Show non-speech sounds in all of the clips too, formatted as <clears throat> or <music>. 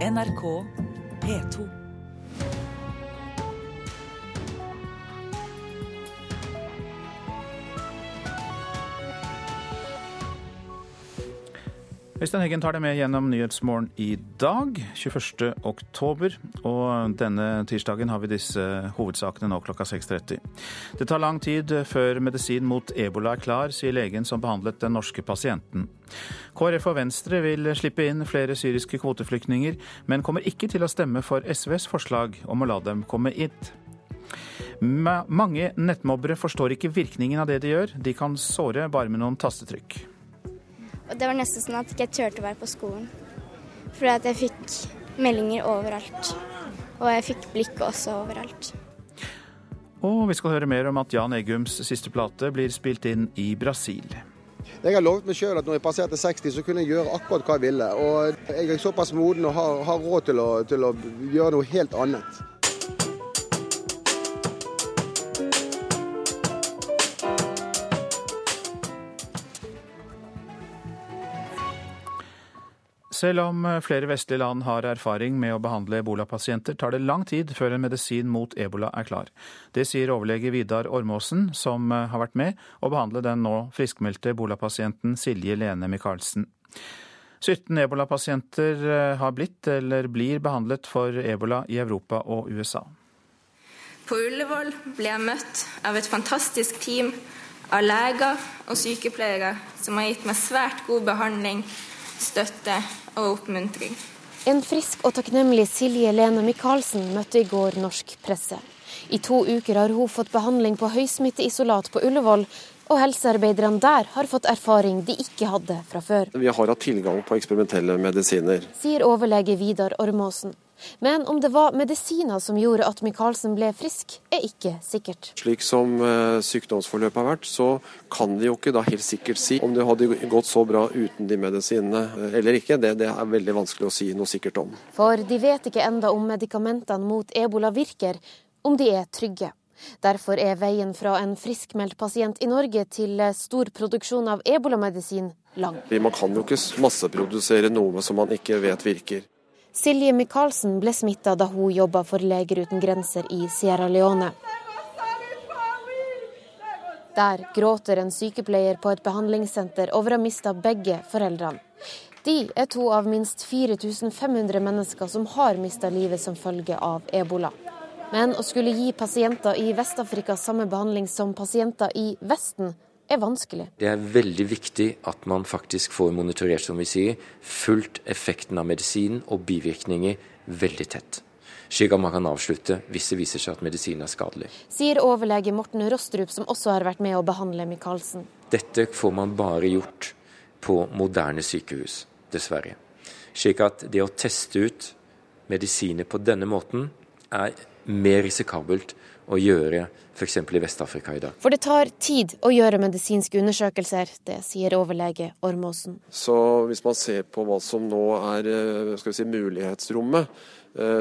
NRK P2. Øystein Heggen tar deg med gjennom Nyhetsmorgen i dag, 21. oktober. Og denne tirsdagen har vi disse hovedsakene nå klokka 6.30. Det tar lang tid før medisin mot ebola er klar, sier legen som behandlet den norske pasienten. KrF og Venstre vil slippe inn flere syriske kvoteflyktninger, men kommer ikke til å stemme for SVs forslag om å la dem komme hit. Mange nettmobbere forstår ikke virkningen av det de gjør. De kan såre bare med noen tastetrykk. Og det var nesten sånn at jeg ikke turte å være på skolen. Fordi at jeg fikk meldinger overalt. Og jeg fikk blikk også overalt. Og vi skal høre mer om at Jan Egums siste plate blir spilt inn i Brasil. Jeg har lovet meg sjøl at når jeg passerte 60, så kunne jeg gjøre akkurat hva jeg ville. Og jeg er såpass moden og har, har råd til å, til å gjøre noe helt annet. Selv om flere vestlige land har erfaring med å behandle ebolapasienter, tar det lang tid før en medisin mot ebola er klar. Det sier overlege Vidar Ormåsen, som har vært med å behandle den nå friskmeldte ebolapasienten Silje Lene Michaelsen. 17 ebolapasienter har blitt eller blir behandlet for ebola i Europa og USA. På Ullevål ble jeg møtt av et fantastisk team av leger og sykepleiere som har gitt meg svært god behandling støtte og oppmuntring. En frisk og takknemlig Silje Lene Michaelsen møtte i går norsk presse. I to uker har hun fått behandling på høysmitteisolat på Ullevål, og helsearbeiderne der har fått erfaring de ikke hadde fra før. Vi har hatt tilgang på eksperimentelle medisiner. Sier overlege Vidar Ormåsen. Men om det var medisiner som gjorde at Michaelsen ble frisk, er ikke sikkert. Slik som sykdomsforløpet har vært, så kan de jo ikke da helt sikkert si om det hadde gått så bra uten de medisinene eller ikke. Det, det er veldig vanskelig å si noe sikkert om. For de vet ikke enda om medikamentene mot ebola virker, om de er trygge. Derfor er veien fra en friskmeldt pasient i Norge til stor produksjon av ebolamedisin lang. Man kan jo ikke masseprodusere noe som man ikke vet virker. Silje Michaelsen ble smitta da hun jobba for Leger uten grenser i Sierra Leone. Der gråter en sykepleier på et behandlingssenter over å ha mista begge foreldrene. De er to av minst 4500 mennesker som har mista livet som følge av ebola. Men å skulle gi pasienter i Vest-Afrika samme behandling som pasienter i Vesten, er vanskelig. Det er veldig viktig at man faktisk får monitorert, som vi sier, fulgt effekten av medisinen og bivirkninger veldig tett. Slik at man kan avslutte hvis det viser seg at medisinen er skadelig. Sier overlege Morten Rostrup, som også har vært med å behandle Michaelsen. Dette får man bare gjort på moderne sykehus, dessverre. Slik at det å teste ut medisiner på denne måten er mer risikabelt å gjøre f.eks. i Vest-Afrika i dag. For det tar tid å gjøre medisinske undersøkelser, det sier overlege Ormåsen. Så hvis man ser på hva som nå er skal vi si, mulighetsrommet,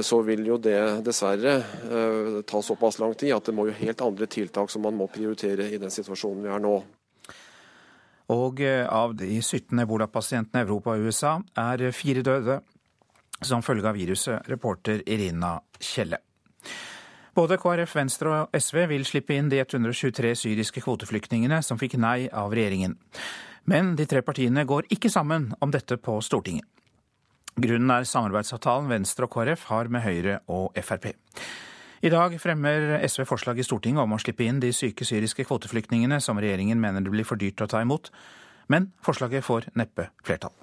så vil jo det dessverre ta såpass lang tid at det må jo helt andre tiltak som man må prioritere i den situasjonen vi er nå. Og av de 17 ebolapasientene i Europa og USA er fire døde som følge av viruset, reporter Irina Kjelle. Både KrF, Venstre og SV vil slippe inn de 123 syriske kvoteflyktningene som fikk nei av regjeringen. Men de tre partiene går ikke sammen om dette på Stortinget. Grunnen er samarbeidsavtalen Venstre og KrF har med Høyre og Frp. I dag fremmer SV forslag i Stortinget om å slippe inn de syke syriske kvoteflyktningene som regjeringen mener det blir for dyrt å ta imot, men forslaget får neppe flertall.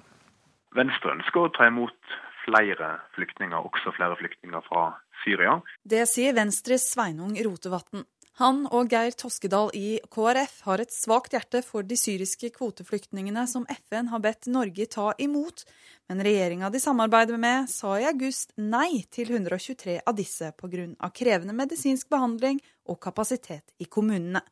Venstre ønsker å ta imot flere flyktninger, også flere flyktninger fra Syria. Det sier Venstres Sveinung Rotevatn. Han og Geir Toskedal i KrF har et svakt hjerte for de syriske kvoteflyktningene som FN har bedt Norge ta imot, men regjeringa de samarbeider med sa i august nei til 123 av disse pga. krevende medisinsk behandling og kapasitet i kommunene.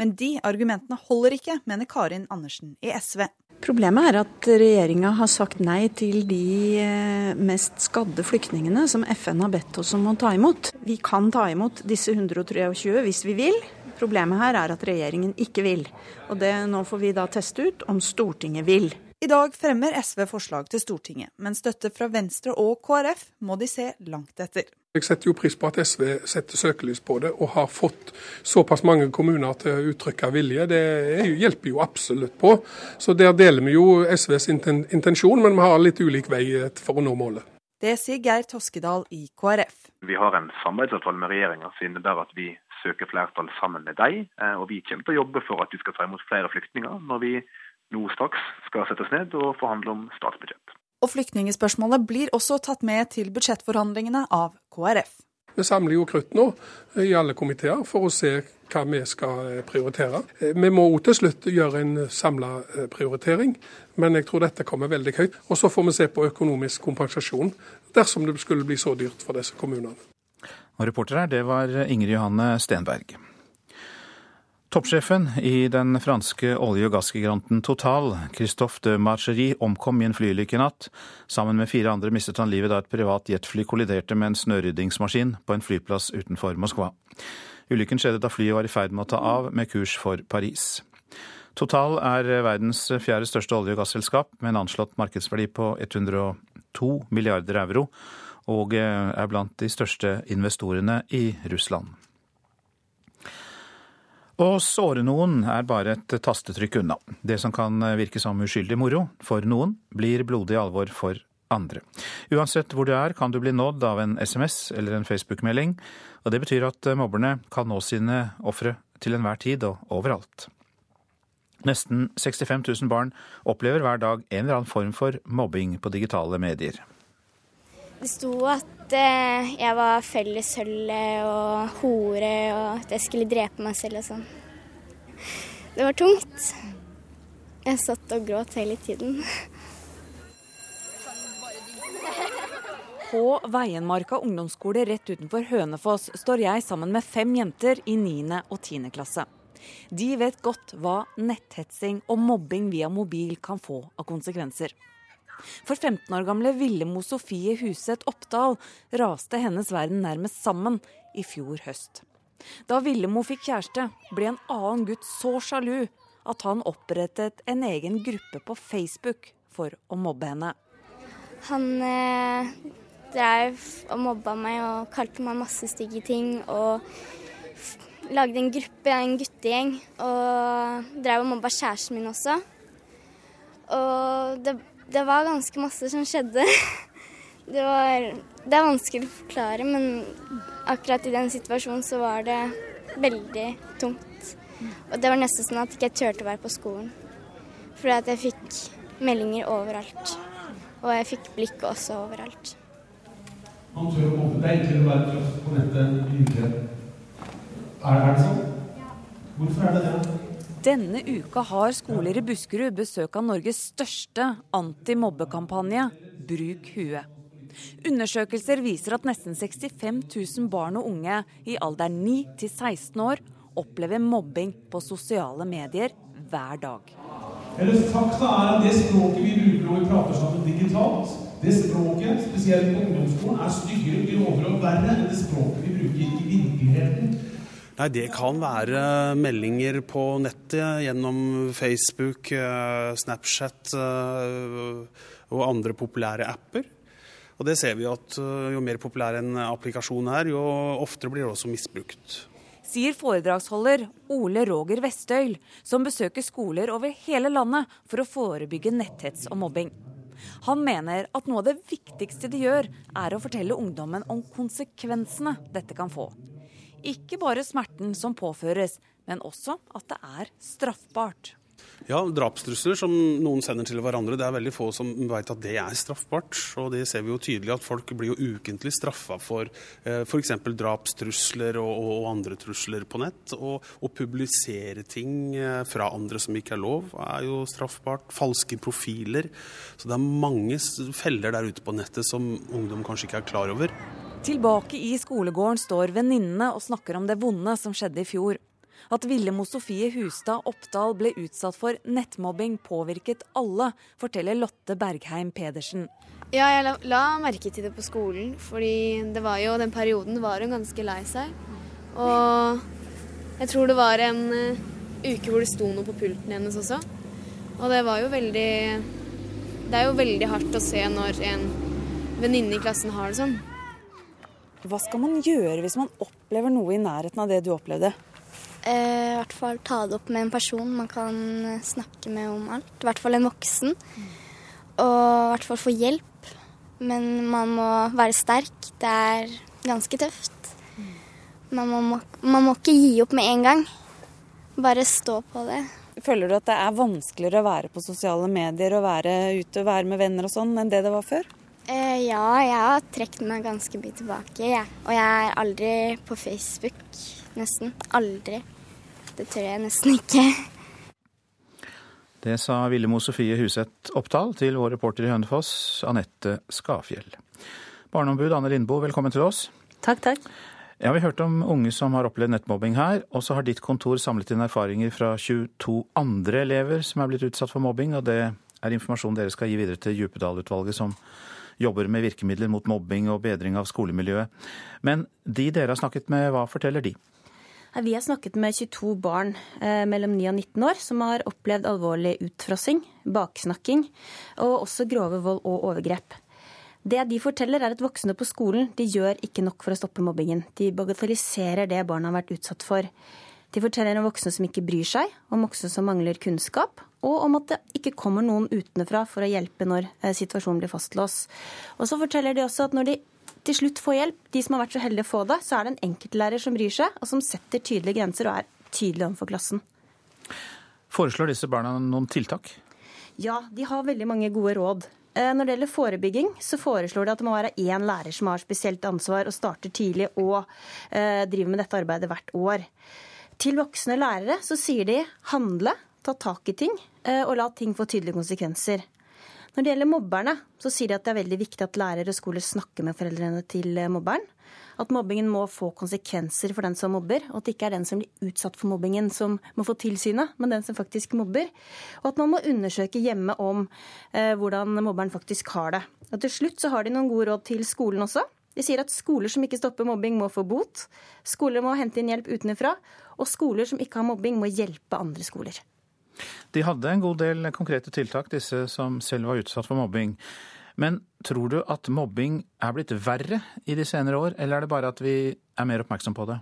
Men de argumentene holder ikke, mener Karin Andersen i SV. Problemet er at regjeringa har sagt nei til de mest skadde flyktningene som FN har bedt oss om å ta imot. Vi kan ta imot disse 123 hvis vi vil. Problemet her er at regjeringen ikke vil. Og det nå får vi da teste ut om Stortinget vil. I dag fremmer SV forslag til Stortinget, men støtte fra Venstre og KrF må de se langt etter. Jeg setter jo pris på at SV setter søkelys på det, og har fått såpass mange kommuner til å uttrykke vilje. Det hjelper jo absolutt på. Så der deler vi jo SVs intensjon, men vi har litt ulik vei for å nå målet. Det sier Geir Toskedal i KrF. Vi har en samarbeidsavtale med regjeringa som innebærer at vi søker flertall sammen med dem. Eh, og vi kommer til å jobbe for at vi skal ta imot flere flyktninger når vi nå straks skal settes ned og forhandle om statsbudsjett. Og flyktningspørsmålet blir også tatt med til budsjettforhandlingene av KrF. Vi samler jo krutt nå i alle komiteer for å se hva vi skal eh, prioritere. Eh, vi må til slutt gjøre en samla eh, prioritering, men jeg tror dette kommer veldig høyt. Og så får vi se på økonomisk kompensasjon dersom det skulle bli så dyrt for disse kommunene. Og reporter her, det var Ingrid Johanne Stenberg. Toppsjefen i den franske olje- og gassgiganten Total, Christophe de Margerie, omkom i en flyulykke i natt. Sammen med fire andre mistet han livet da et privat jetfly kolliderte med en snøryddingsmaskin på en flyplass utenfor Moskva. Ulykken skjedde da flyet var i ferd med å ta av med kurs for Paris. Total er verdens fjerde største olje- og gasselskap, med en anslått markedsverdi på 102 milliarder euro, og er blant de største investorene i Russland. Å såre noen er bare et tastetrykk unna. Det som kan virke som uskyldig moro for noen, blir blodig alvor for andre. Uansett hvor du er, kan du bli nådd av en SMS eller en Facebook-melding, og det betyr at mobberne kan nå sine ofre til enhver tid og overalt. Nesten 65 000 barn opplever hver dag en eller annen form for mobbing på digitale medier. Det sto at eh, jeg var felleshølle og hore, og at jeg skulle drepe meg selv og sånn. Det var tungt. Jeg satt og gråt hele tiden. På Veienmarka ungdomsskole rett utenfor Hønefoss står jeg sammen med fem jenter i 9. og 10. klasse. De vet godt hva netthetsing og mobbing via mobil kan få av konsekvenser. For 15 år gamle Villemo Sofie Huseth Oppdal raste hennes verden nærmest sammen i fjor høst. Da Villemo fikk kjæreste, ble en annen gutt så sjalu at han opprettet en egen gruppe på Facebook for å mobbe henne. Han eh, drev og mobba meg og kalte meg masse stygge ting. Og lagde en gruppe, en guttegjeng, og drev og mobba kjæresten min også. Og det det var ganske masse som skjedde. <laughs> Det, var, det er vanskelig å forklare, men akkurat i den situasjonen så var det veldig tungt. Og det var nesten sånn at jeg ikke turte å være på skolen. Fordi at jeg fikk meldinger overalt. Og jeg fikk blikk også overalt. Man tør å mobbe. deg til å være proff på nettet. Er, er det sånn? Hvorfor er det det? Denne uka har skoler i Buskerud besøk av Norges største antimobbekampanje, Bruk huet. Undersøkelser viser at nesten 65 000 barn og unge i alderen 9 til 16 år opplever mobbing på sosiale medier hver dag. Eller fakta er at Det språket vi bruker når vi prater sammen digitalt, det språket, spesielt på ungdomsskolen, er styggere, grovere og verre enn det språket vi bruker i virkeligheten. Nei, Det kan være meldinger på nettet gjennom Facebook, eh, Snapchat eh, og andre populære apper. Og det ser vi at eh, Jo mer populær en applikasjon er, jo oftere blir det også misbrukt. Sier foredragsholder Ole Roger Vestøyl, som besøker skoler over hele landet for å forebygge netthets og mobbing. Han mener at noe av det viktigste de gjør, er å fortelle ungdommen om konsekvensene dette kan få. Ikke bare smerten som påføres, men også at det er straffbart. Ja, drapstrusler som noen sender til hverandre, det er veldig få som vet at det er straffbart. Og det ser vi jo tydelig at folk blir jo ukentlig straffa for eh, f.eks. drapstrusler og, og, andre trusler på nett. Og å publisere ting eh, fra andre som ikke er lov, er jo straffbart. Falske profiler. Så det er mange feller der ute på nettet som ungdom kanskje ikke er klar over. Tilbake i skolegården står venninnene og snakker om det vonde som skjedde i fjor. At Villemo Sofie Hustad Oppdal ble utsatt for nettmobbing påvirket alle, forteller Lotte Bergheim Pedersen. Ja, jeg la, la, merke til det på skolen, fordi det var jo den perioden var hun ganske lei seg. Og jeg tror det var en uh, uke hvor det sto noe på pulten hennes også. Og det var jo veldig Det er jo veldig hardt å se når en venninne i klassen har det sånn. Hva skal man gjøre hvis man opplever noe i nærheten av det du opplevde? Eh, hvert fall ta det opp med en person man kan snakke med om alt. I hvert fall en voksen. Og i hvert fall få hjelp. Men man må være sterk. Det er ganske tøft. Man må, man må ikke gi opp med en gang. Bare stå på det. Føler du at det er vanskeligere å være på sosiale medier og være ute og være med venner og sånn enn det det var før? Eh, ja, jeg har trukket meg ganske mye tilbake. Jeg. Og jeg er aldri på Facebook. Nesten. Aldri. Det tør jeg nesten ikke. Det sa Villemo Sofie Huseth Oppdal til vår reporter i Hønefoss, Anette Skafjell. Barneombud Anne Lindboe, velkommen til oss. Takk, takk. Ja, Vi hørte om unge som har opplevd nettmobbing her, og så har ditt kontor samlet inn erfaringer fra 22 andre elever som er blitt utsatt for mobbing, og det er informasjon dere skal gi videre til Djupedal-utvalget, som jobber med virkemidler mot mobbing og bedring av skolemiljøet. Men de dere har snakket med, hva forteller de? Vi har snakket med 22 barn eh, mellom 9 og 19 år som har opplevd alvorlig utfrossing, baksnakking og også grove vold og overgrep. Det de forteller, er at voksne på skolen de gjør ikke nok for å stoppe mobbingen. De bagatelliserer det barna har vært utsatt for. De forteller om voksne som ikke bryr seg, om voksne som mangler kunnskap, og om at det ikke kommer noen utenfra for å hjelpe når eh, situasjonen blir fastlåst. Og så forteller de også at når de til slutt få hjelp, de som har vært så heldige å få det, så er det en enkeltlærer som bryr seg, og som setter tydelige grenser og er tydelig overfor klassen. Foreslår disse barna noen tiltak? Ja, de har veldig mange gode råd. Eh, når det gjelder forebygging, så foreslår de at det må være én lærer som har spesielt ansvar og starter tidlig og eh, driver med dette arbeidet hvert år. Til voksne lærere så sier de handle, ta tak i ting eh, og la ting få tydelige konsekvenser. Når det gjelder mobberne, så sier de at det er veldig viktig at lærere og skoler snakker med foreldrene til eh, mobberen. At mobbingen må få konsekvenser for den som mobber, og at det ikke er den som blir utsatt for mobbingen som må få tilsynet, men den som faktisk mobber. Og at man må undersøke hjemme om eh, hvordan mobberen faktisk har det. Og til slutt så har de noen gode råd til skolen også. De sier at skoler som ikke stopper mobbing, må få bot. Skoler må hente inn hjelp utenfra. Og skoler som ikke har mobbing, må hjelpe andre skoler. De hadde en god del konkrete tiltak, disse som selv var utsatt for mobbing. Men tror du at mobbing er blitt verre i de senere år, eller er det bare at vi er mer oppmerksom på det?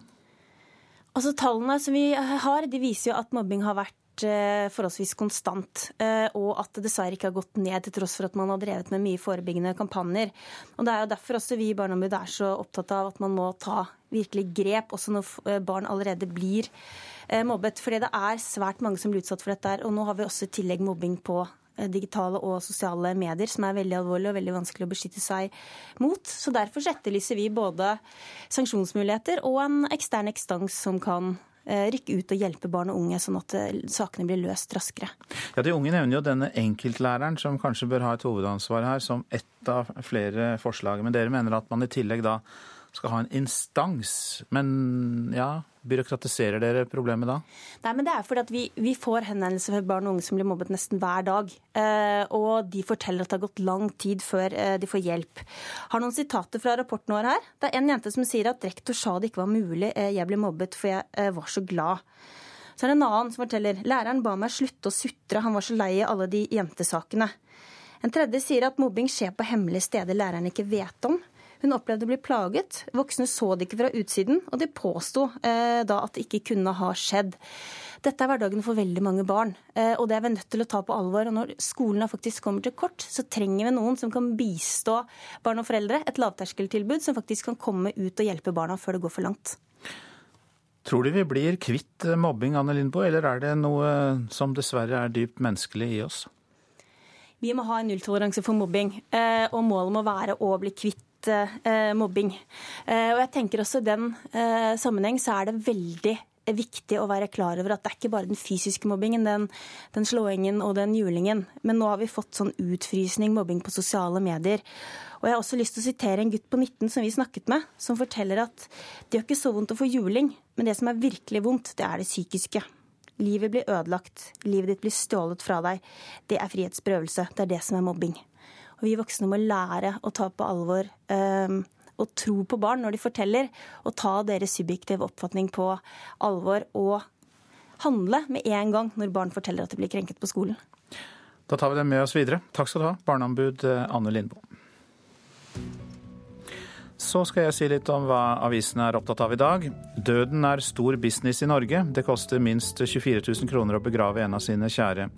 Altså Tallene som vi har, de viser jo at mobbing har vært eh, forholdsvis konstant, eh, og at det dessverre ikke har gått ned, til tross for at man har drevet med mye forebyggende kampanjer. Og Det er jo derfor også vi i Barneombudet er så opptatt av at man må ta virkelig grep, også når eh, barn allerede blir mobbet. Fordi det er svært mange som blir utsatt for dette. Og nå har vi også i tillegg mobbing på eh, digitale og sosiale medier, som er veldig alvorlig og veldig vanskelig å beskytte seg mot. Så Derfor etterlyser vi både sanksjonsmuligheter og en ekstern ekstans som kan eh, rykke ut og hjelpe barn og unge, sånn at sakene blir løst raskere. Ja, De unge nevner jo denne enkeltlæreren, som kanskje bør ha et hovedansvar her, som ett av flere forslag. Men dere mener at man i tillegg da skal ha en instans. Men ja, byråkratiserer dere problemet da? Nei, men det er fordi at vi, vi får henvendelser fra barn og unge som blir mobbet nesten hver dag. Eh, og de forteller at det har gått lang tid før eh, de får hjelp. Har noen sitater fra rapporten vår her. Det er en jente som sier at rektor sa det ikke var mulig, eh, jeg ble mobbet for jeg eh, var så glad. Så er det en annen som forteller læreren ba meg slutte å sutre, han var så lei av alle de jentesakene. En tredje sier at mobbing skjer på hemmelige steder læreren ikke vet om. Hun opplevde å bli plaget. Voksne så det ikke fra utsiden, og de påsto eh, da at det ikke kunne ha skjedd. Dette er hverdagen for veldig mange barn, eh, og det er vi nødt til å ta på alvor. Og når skolene faktisk kommer til kort, så trenger vi noen som kan bistå barn og foreldre. Et lavterskeltilbud som faktisk kan komme ut og hjelpe barna før det går for langt. Tror du vi blir kvitt mobbing, Anne Lindboe, eller er det noe som dessverre er dypt menneskelig i oss? Vi må ha en nulltoleranse for mobbing, eh, og målet må være å bli kvitt eh, mobbing. Eh, og jeg tenker også I den eh, sammenheng så er det veldig viktig å være klar over at det er ikke bare den fysiske mobbingen, den, den slåingen og den julingen. Men nå har vi fått sånn utfrysning, mobbing på sosiale medier. Og jeg har også lyst til å sitere en gutt på 19 som vi snakket med, som forteller at det gjør ikke så vondt å få juling, men det som er virkelig vondt, det er det psykiske. Livet blir ødelagt, livet ditt blir stjålet fra deg. Det er frihetsberøvelse. Det er det som er mobbing. Og vi voksne må lære å ta på alvor um, og tro på barn når de forteller, og ta deres subjektive oppfatning på alvor og handle med en gang når barn forteller at de blir krenket på skolen. Da tar vi det med oss videre. Takk skal du ha, barneombud eh, Anne Lindboe. Så skal jeg si litt om hva avisene er opptatt av i dag. Døden er stor business i Norge. Det koster minst 24 000 kroner å begrave en av sine kjære.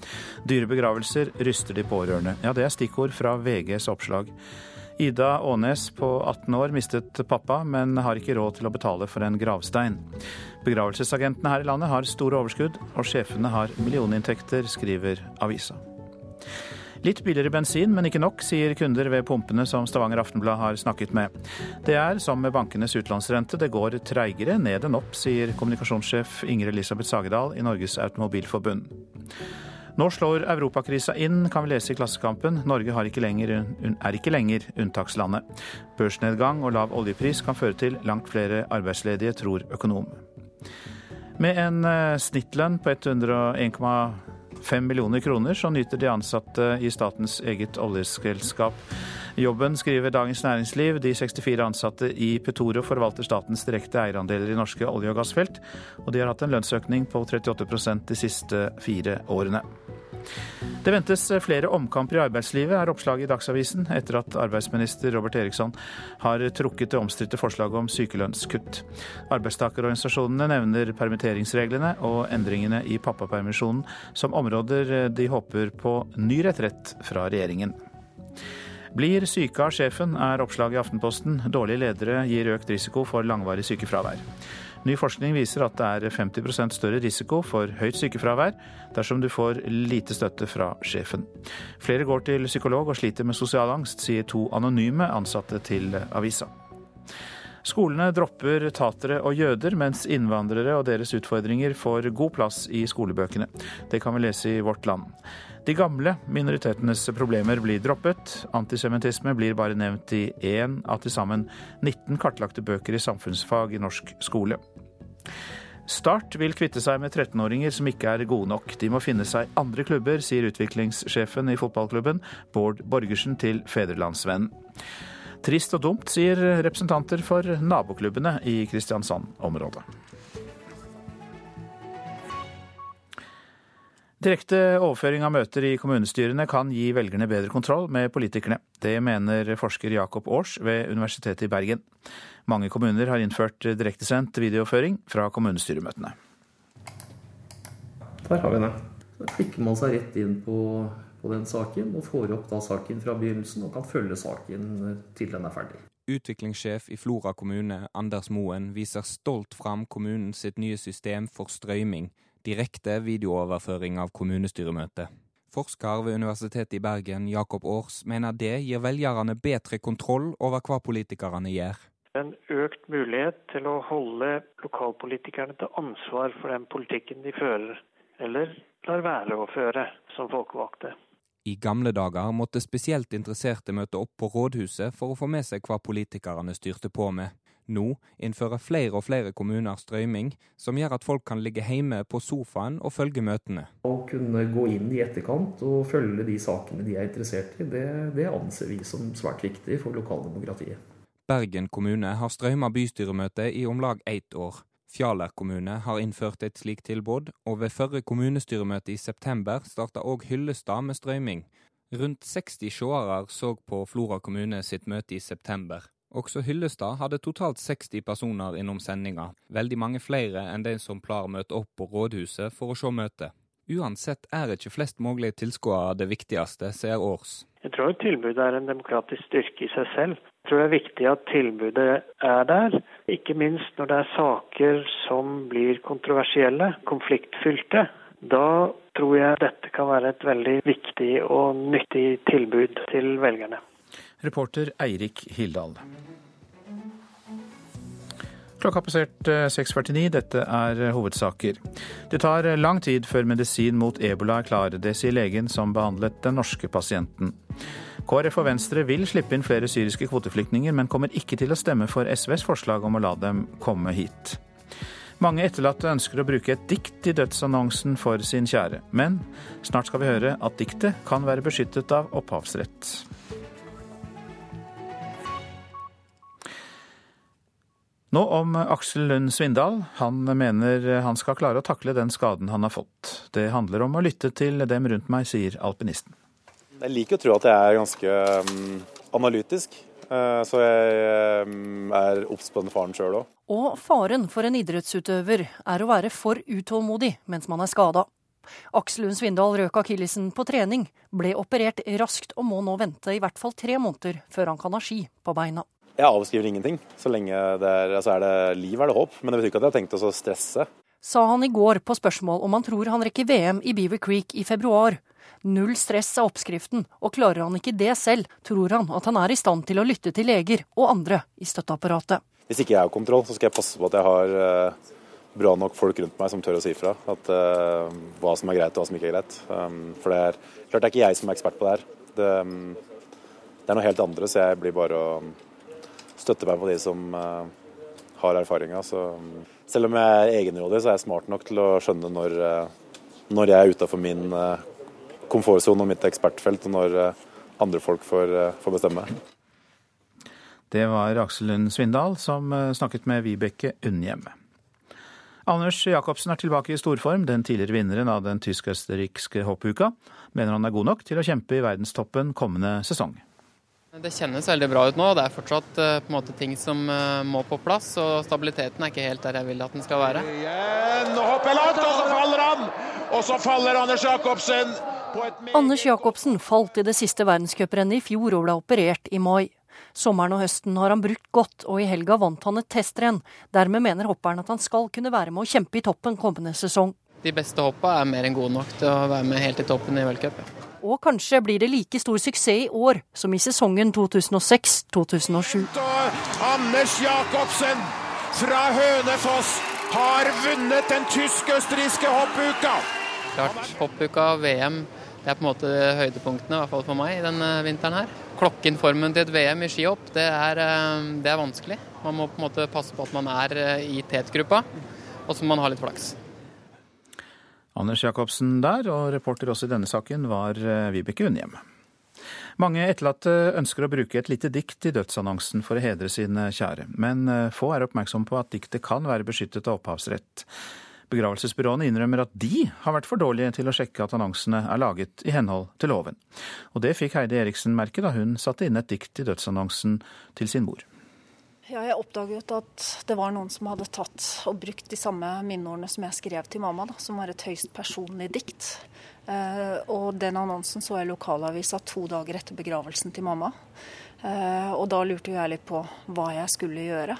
Dyre begravelser ryster de pårørende. Ja, det er stikkord fra VGs oppslag. Ida Aanes på 18 år mistet pappa, men har ikke råd til å betale for en gravstein. Begravelsesagentene her i landet har store overskudd, og sjefene har millioninntekter, skriver avisa. Litt billigere bensin, men ikke nok, sier kunder ved pumpene som Stavanger Aftenblad har snakket med. Det er som med bankenes utlånsrente, det går treigere ned enn opp, sier kommunikasjonssjef Ingrid Elisabeth Sagedal i Norges Automobilforbund. Nå slår europakrisa inn, kan vi lese i Klassekampen. Norge ikke lenger, er ikke lenger unntakslandet. Børsnedgang og lav oljepris kan føre til langt flere arbeidsledige, tror økonom. Med en eh, snittlønn på 101,5 fem millioner kroner, så nyter de ansatte i statens eget oljeselskap jobben, skriver Dagens Næringsliv. De 64 ansatte i Petoro forvalter statens direkte eierandeler i norske olje- og gassfelt, og de har hatt en lønnsøkning på 38% de siste fire årene. Det ventes flere omkamper i arbeidslivet, er oppslaget i Dagsavisen, etter at arbeidsminister Robert Eriksson har trukket det omstridte forslaget om sykelønnskutt. Arbeidstakerorganisasjonene nevner permitteringsreglene og endringene i pappapermisjonen som områder de håper på ny retrett fra regjeringen. Blir syke av sjefen, er oppslaget i Aftenposten. Dårlige ledere gir økt risiko for langvarig sykefravær. Ny forskning viser at det er 50% større risiko for høyt sykefravær dersom du får lite støtte fra sjefen. Flere går til psykolog og sliter med sosial angst, sier to anonyme ansatte til avisa. Skolene dropper tatere og jøder, mens innvandrere og deres utfordringer får god plass i skolebøkene. Det kan vi lese i Vårt Land. De gamle minoritetenes problemer blir droppet. Antisemittisme blir bare nevnt i én av til sammen 19 kartlagte bøker i samfunnsfag i norsk skole. Start vil kvitte seg med 13-åringer som ikke er gode nok. De må finne seg andre klubber, sier utviklingssjefen i fotballklubben, Bård Borgersen, til Federlandsvennen. Trist og dumt, sier representanter for naboklubbene i Kristiansand-området. Direkte overføring av møter i kommunestyrene kan gi velgerne bedre kontroll med politikerne. Det mener forsker Jakob Aars ved Universitetet i Bergen. Mange kommuner har innført direktesendt videoføring fra kommunestyremøtene. Der har vi den. Så klikker man seg rett inn på, på den saken og får opp da saken fra begynnelsen og kan følge saken til den er ferdig. Utviklingssjef i Flora kommune, Anders Moen, viser stolt fram kommunen sitt nye system for strøyming direkte videooverføring av kommunestyremøtet. Forsker ved Universitetet i Bergen, Jakob Aars, mener det gir velgerne bedre kontroll over hva politikerne gjør. En økt mulighet til å holde lokalpolitikerne til ansvar for den politikken de fører, eller lar være å føre som folkevalgte. I gamle dager måtte spesielt interesserte møte opp på rådhuset for å få med seg hva politikerne styrte på med. Nå innfører flere og flere kommuner strøyming, som gjør at folk kan ligge hjemme på sofaen og følge møtene. Å kunne gå inn i etterkant og følge de sakene de er interessert i, det, det anser vi som svært viktig for lokaldemokratiet. Bergen kommune har strøyma bystyremøte i om lag ett år. Fjaler kommune har innført et slikt tilbud, og ved førre kommunestyremøte i september starta òg Hyllestad med strøyming. Rundt 60 seere så på Flora kommune sitt møte i september. Også Hyllestad hadde totalt 60 personer innom sendinga, veldig mange flere enn de som pleier å møte opp på rådhuset for å se møtet. Uansett er ikke flest mulig tilskuere det viktigste, sier Års. Jeg tror tilbudet er en demokratisk styrke i seg selv. Jeg tror det er viktig at tilbudet er der, ikke minst når det er saker som blir kontroversielle, konfliktfylte. Da tror jeg dette kan være et veldig viktig og nyttig tilbud til velgerne. Reporter Eirik Hildal. Klokka har passert 6.49. Dette er hovedsaker. Det tar lang tid før medisin mot ebola er klar. Det sier legen som behandlet den norske pasienten. KrF og Venstre vil slippe inn flere syriske kvoteflyktninger, men kommer ikke til å stemme for SVs forslag om å la dem komme hit. Mange etterlatte ønsker å bruke et dikt i dødsannonsen for sin kjære, men snart skal vi høre at diktet kan være beskyttet av opphavsrett. Nå om Aksel Lund Svindal. Han mener han skal klare å takle den skaden han har fått. Det handler om å lytte til dem rundt meg, sier alpinisten. Jeg liker å tro at jeg er ganske um, analytisk, uh, så jeg um, er obs på den faren sjøl òg. Og faren for en idrettsutøver er å være for utålmodig mens man er skada. Aksel Lund Svindal røk akillesen på trening, ble operert raskt og må nå vente i hvert fall tre måneder før han kan ha ski på beina. Jeg avskriver ingenting. Så lenge det er, altså er det liv, er det håp. Men det betyr ikke at jeg har tenkt å stresse. Sa han i går på spørsmål om han tror han rekker VM i Beaver Creek i februar. Null stress er oppskriften, og klarer han ikke det selv, tror han at han er i stand til å lytte til leger og andre i støtteapparatet. Hvis ikke jeg har kontroll, så skal jeg passe på at jeg har uh, bra nok folk rundt meg som tør å si fra. At, uh, hva som er greit og hva som ikke er greit. Um, for det er klart det er ikke jeg som er ekspert på det her. Det, um, det er noe helt andre, så jeg blir bare å støtte meg på de som uh, har erfaringa. Selv om jeg er egenrådig, så er jeg smart nok til å skjønne når, når jeg er utafor min komfortsone og mitt ekspertfelt, og når andre folk får, får bestemme. Det var Aksel Lund Svindal som snakket med Vibeke Unnhjem. Anders Jacobsen er tilbake i storform. Den tidligere vinneren av den tysk-østerrikske hoppuka mener han er god nok til å kjempe i verdenstoppen kommende sesong. Det kjennes veldig bra ut nå. Det er fortsatt på en måte ting som uh, må på plass. Og stabiliteten er ikke helt der jeg vil at den skal være. Igjen, nå hopper langt, og så faller han! Og så faller Anders Jacobsen. Anders Jacobsen falt i det siste verdenscuprennet i fjor og ble operert i mai. Sommeren og høsten har han brukt godt, og i helga vant han et testrenn. Dermed mener hopperen at han skal kunne være med å kjempe i toppen kommende sesong. De beste hoppa er mer enn gode nok til å være med helt i toppen i v-cup. Og kanskje blir det like stor suksess i år som i sesongen 2006-2007. Anders Jacobsen fra Hønefoss har vunnet den tysk-østerrikske hoppuka. Klart, hoppuka, VM, det er på en måte høydepunktene, i hvert fall for meg, denne vinteren her klokke til et VM i skihopp, det er, eh, det er, vanskelig. Man må på en måte passe på at man er eh, i tetgruppa, og så må man ha litt flaks. Anders Jacobsen der, og reporter også i denne saken var eh, Vibeke Unnhjem. Mange etterlatte ønsker å bruke et lite dikt i dødsannonsen for å hedre sine kjære, men få er oppmerksomme på at diktet kan være beskyttet av opphavsrett. Begravelsesbyråene innrømmer at de har vært for dårlige til å sjekke at annonsene er laget i henhold til loven. Og det fikk Heidi Eriksen merke da hun satte inn et dikt i dødsannonsen til sin mor. Ja, jeg oppdaget at det var noen som hadde tatt og brukt de samme minneordene som jeg skrev til mamma, da, som var et høyst personlig dikt. Eh, og den annonsen så jeg i lokalavisa to dager etter begravelsen til mamma. Eh, og da lurte jeg litt på hva jeg skulle gjøre.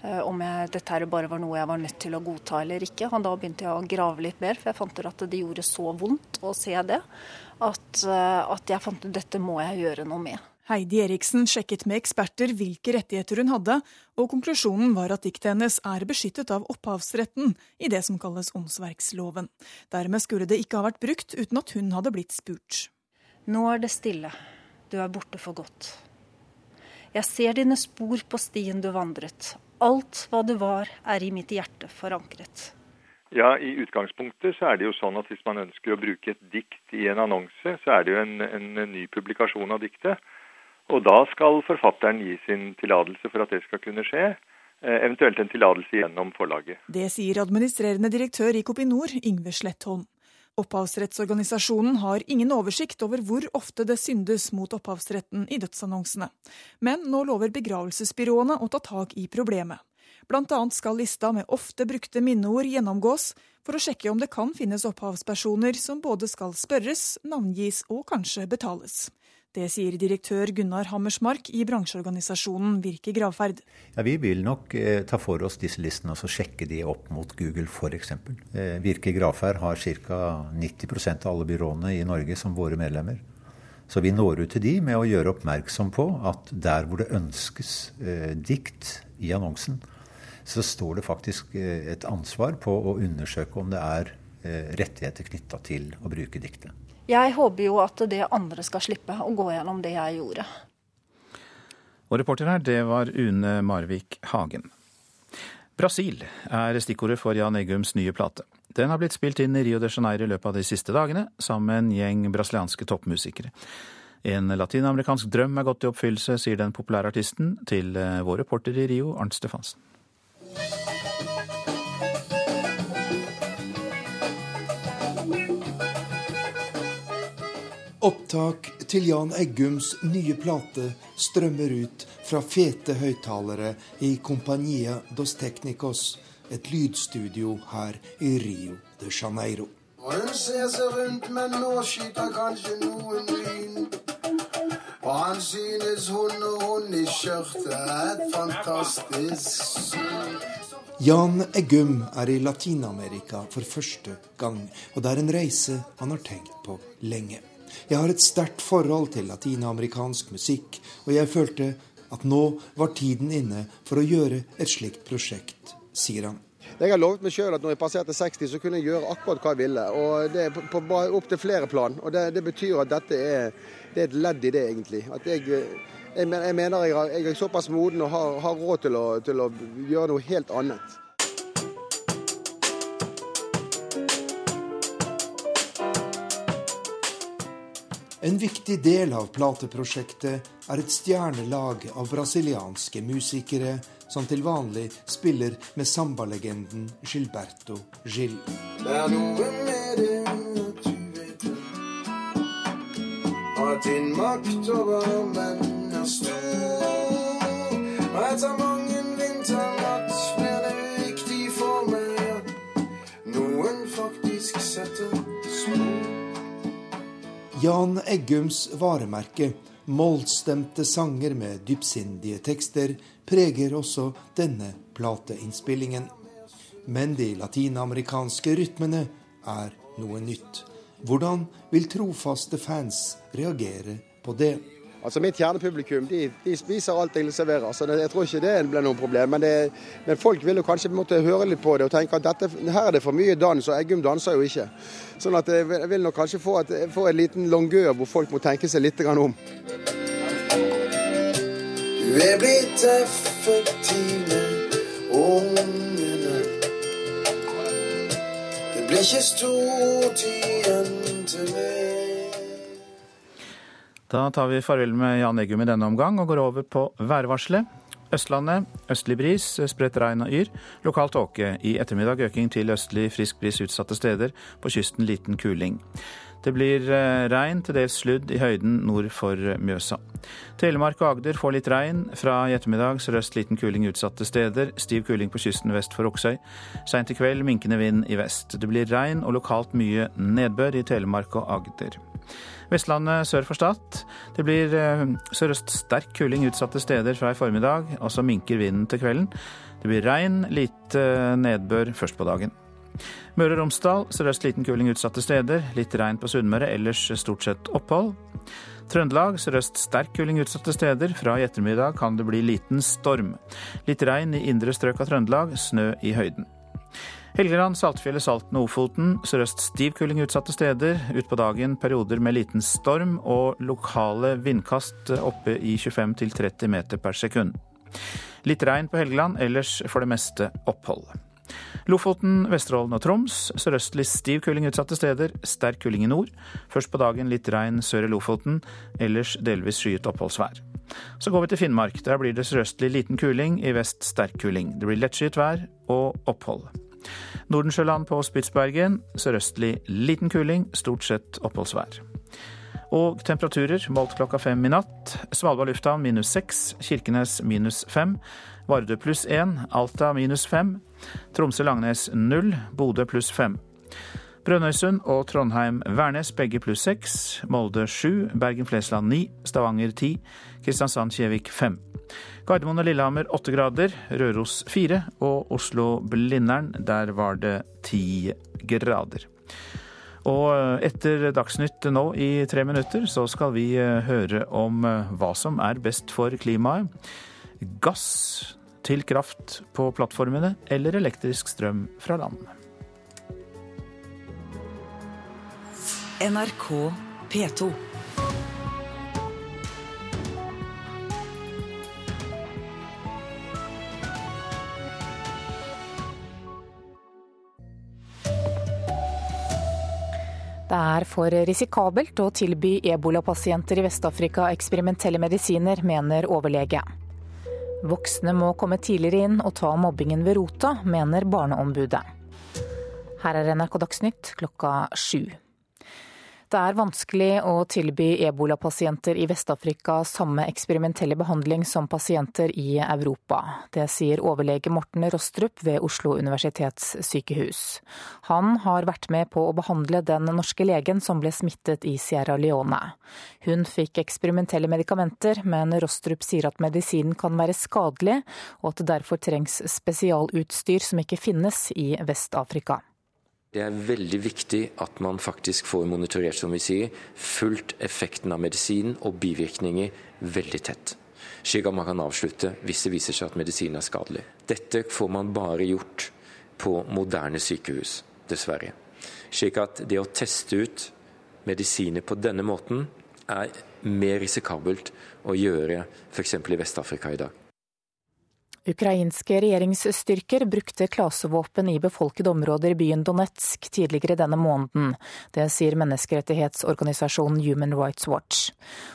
Eh, om jeg, dette bare var noe jeg var nødt til å godta eller ikke. Og da begynte jeg å grave litt mer, for jeg fant ut at det gjorde så vondt å se det at, eh, at jeg fant ut dette må jeg gjøre noe med. Heidi Eriksen sjekket med eksperter hvilke rettigheter hun hadde, og konklusjonen var at diktet hennes er beskyttet av opphavsretten i det som kalles åndsverksloven. Dermed skulle det ikke ha vært brukt uten at hun hadde blitt spurt. Nå er det stille. Du er borte for godt. Jeg ser dine spor på stien du vandret, alt hva du var, er i mitt hjerte forankret. Ja, I utgangspunktet så er det jo sånn at hvis man ønsker å bruke et dikt i en annonse, så er det jo en, en ny publikasjon av diktet. Og da skal forfatteren gi sin tillatelse for at det skal kunne skje. Eh, eventuelt en tillatelse gjennom forlaget. Det sier administrerende direktør i Kopinor, Yngve Slettholm. Opphavsrettsorganisasjonen har ingen oversikt over hvor ofte det syndes mot opphavsretten i dødsannonsene. Men nå lover begravelsesbyråene å ta tak i problemet. Annet skal lista med ofte brukte minneord gjennomgås, for å sjekke om det kan finnes opphavspersoner som både skal spørres, navngis og kanskje betales. Det sier direktør Gunnar Hammersmark i bransjeorganisasjonen Virke gravferd. Ja, vi vil nok eh, ta for oss disse listene og sjekke de opp mot Google f.eks. Eh, Virke gravferd har ca. 90% av alle byråene i Norge som våre medlemmer. Så vi når ut til de med å gjøre oppmerksom på at der hvor det ønskes eh, dikt i annonsen, så står det faktisk eh, et ansvar på å undersøke om det er eh, rettigheter knytta til å bruke diktet. Jeg håper jo at det andre skal slippe å gå gjennom det jeg gjorde. Og reporter her, det var Une Marvik Hagen. Brasil er stikkordet for Jan Eggums nye plate. Den har blitt spilt inn i Rio de Janeiro i løpet av de siste dagene, sammen med en gjeng brasilianske toppmusikere. En latinamerikansk drøm er gått i oppfyllelse, sier den populære artisten til eh, vår reporter i Rio, Arnt Stefansen. Opptak til Jan Eggums nye plate strømmer ut fra fete høyttalere i Compania dos Technicos, et lydstudio her i Rio de Janeiro. Hun ser seg rundt, men nå skyter kanskje noen lyn. Og han synes hun og hun i skjørtet er et fantastisk Jan Eggum er i Latin-Amerika for første gang, og det er en reise han har tenkt på lenge. Jeg har et sterkt forhold til latinamerikansk musikk, og jeg følte at nå var tiden inne for å gjøre et slikt prosjekt, sier han. Jeg har lovet meg sjøl at når jeg passerte 60, så kunne jeg gjøre akkurat hva jeg ville. og Det er på, på, opp til flere plan. og Det, det betyr at dette er, det er, et ledd i det, egentlig. At jeg, jeg, mener jeg, jeg, er såpass moden og har, har råd til å, til å gjøre noe helt annet. En viktig del av plateprosjektet er et stjernelag av brasilianske musikere som til vanlig spiller med sambalegenden Gilberto Gil. Det er noe med det at du vet. At din makt over menn er stor. Mange vinternatt blir det viktig for meg at noen faktisk setter. Jan Eggums varemerke, mollstemte sanger med dypsindige tekster, preger også denne plateinnspillingen. Men de latinamerikanske rytmene er noe nytt. Hvordan vil trofaste fans reagere på det? Altså Mitt kjernepublikum de, de spiser alt jeg serverer, så det, jeg tror ikke det blir noe problem. Men, det, men folk vil jo kanskje måtte høre litt på det og tenke at dette, her er det for mye dans, og Eggum danser jo ikke. Sånn at jeg vil nok kanskje få, et, få en liten longør hvor folk må tenke seg litt om. Du er blitt effektiv med ungene. Det blir ikke stort igjen til meg. Da tar vi farvel med Jan Eggum i denne omgang og går over på værvarselet. Østlandet østlig bris, spredt regn og yr. Lokal tåke. I ettermiddag øking til østlig frisk bris utsatte steder. På kysten liten kuling. Det blir regn, til dels sludd i høyden nord for Mjøsa. Telemark og Agder får litt regn. Fra i ettermiddag sørøst liten kuling utsatte steder. Stiv kuling på kysten vest for Oksøy. Seint i kveld minkende vind i vest. Det blir regn og lokalt mye nedbør i Telemark og Agder. Vestlandet sør for Stad. Det blir sørøst sterk kuling utsatte steder fra i formiddag, og så minker vinden til kvelden. Det blir regn, lite nedbør først på dagen. Møre og Romsdal sørøst liten kuling utsatte steder. Litt regn på Sunnmøre, ellers stort sett opphold. Trøndelag sørøst sterk kuling utsatte steder. Fra i ettermiddag kan det bli liten storm. Litt regn i indre strøk av Trøndelag, snø i høyden. Helgeland, Saltfjellet, Salten og Ofoten. Sørøst stiv kuling utsatte steder. Utpå dagen perioder med liten storm og lokale vindkast oppe i 25-30 meter per sekund. Litt regn på Helgeland, ellers for det meste opphold. Lofoten, Vesterålen og Troms. Sørøstlig stiv kuling utsatte steder. Sterk kuling i nord. Først på dagen litt regn sør i Lofoten, ellers delvis skyet oppholdsvær. Så går vi til Finnmark. Der blir det sørøstlig liten kuling, i vest sterk kuling. Det blir lettskyet vær og opphold. Nordensjøland på Spitsbergen sørøstlig liten kuling, stort sett oppholdsvær. Og temperaturer målt klokka fem i natt. Svalbard lufthavn minus seks, Kirkenes minus fem, Vardø pluss én, Alta minus fem, Tromsø-Langnes null, Bodø pluss fem. Brønnøysund og Trondheim-Værnes begge pluss seks, Molde sju, Bergen-Flesland ni, Stavanger ti, Kristiansand-Kjevik 5. Gardermoen og Lillehammer 8 grader, Røros 4 og Oslo-Blindern, der var det 10 grader. Og etter Dagsnytt nå i tre minutter, så skal vi høre om hva som er best for klimaet. Gass til kraft på plattformene eller elektrisk strøm fra land. NRK P2. Det er for risikabelt å tilby ebolapasienter i Vest-Afrika eksperimentelle medisiner, mener overlege. Voksne må komme tidligere inn og ta mobbingen ved rota, mener Barneombudet. Her er NRK Dagsnytt klokka sju. Det er vanskelig å tilby ebolapasienter i Vest-Afrika samme eksperimentelle behandling som pasienter i Europa. Det sier overlege Morten Rostrup ved Oslo universitetssykehus. Han har vært med på å behandle den norske legen som ble smittet i Sierra Leone. Hun fikk eksperimentelle medikamenter, men Rostrup sier at medisinen kan være skadelig, og at det derfor trengs spesialutstyr som ikke finnes i Vest-Afrika. Det er veldig viktig at man faktisk får monitorert, som vi sier, fulgt effekten av medisinen og bivirkninger veldig tett. Slik at man kan avslutte hvis det viser seg at medisinen er skadelig. Dette får man bare gjort på moderne sykehus, dessverre. Slik at det å teste ut medisiner på denne måten er mer risikabelt å gjøre f.eks. i Vest-Afrika i dag. Ukrainske regjeringsstyrker brukte klasevåpen i befolkede områder i byen Donetsk tidligere denne måneden. Det sier menneskerettighetsorganisasjonen Human Rights Watch.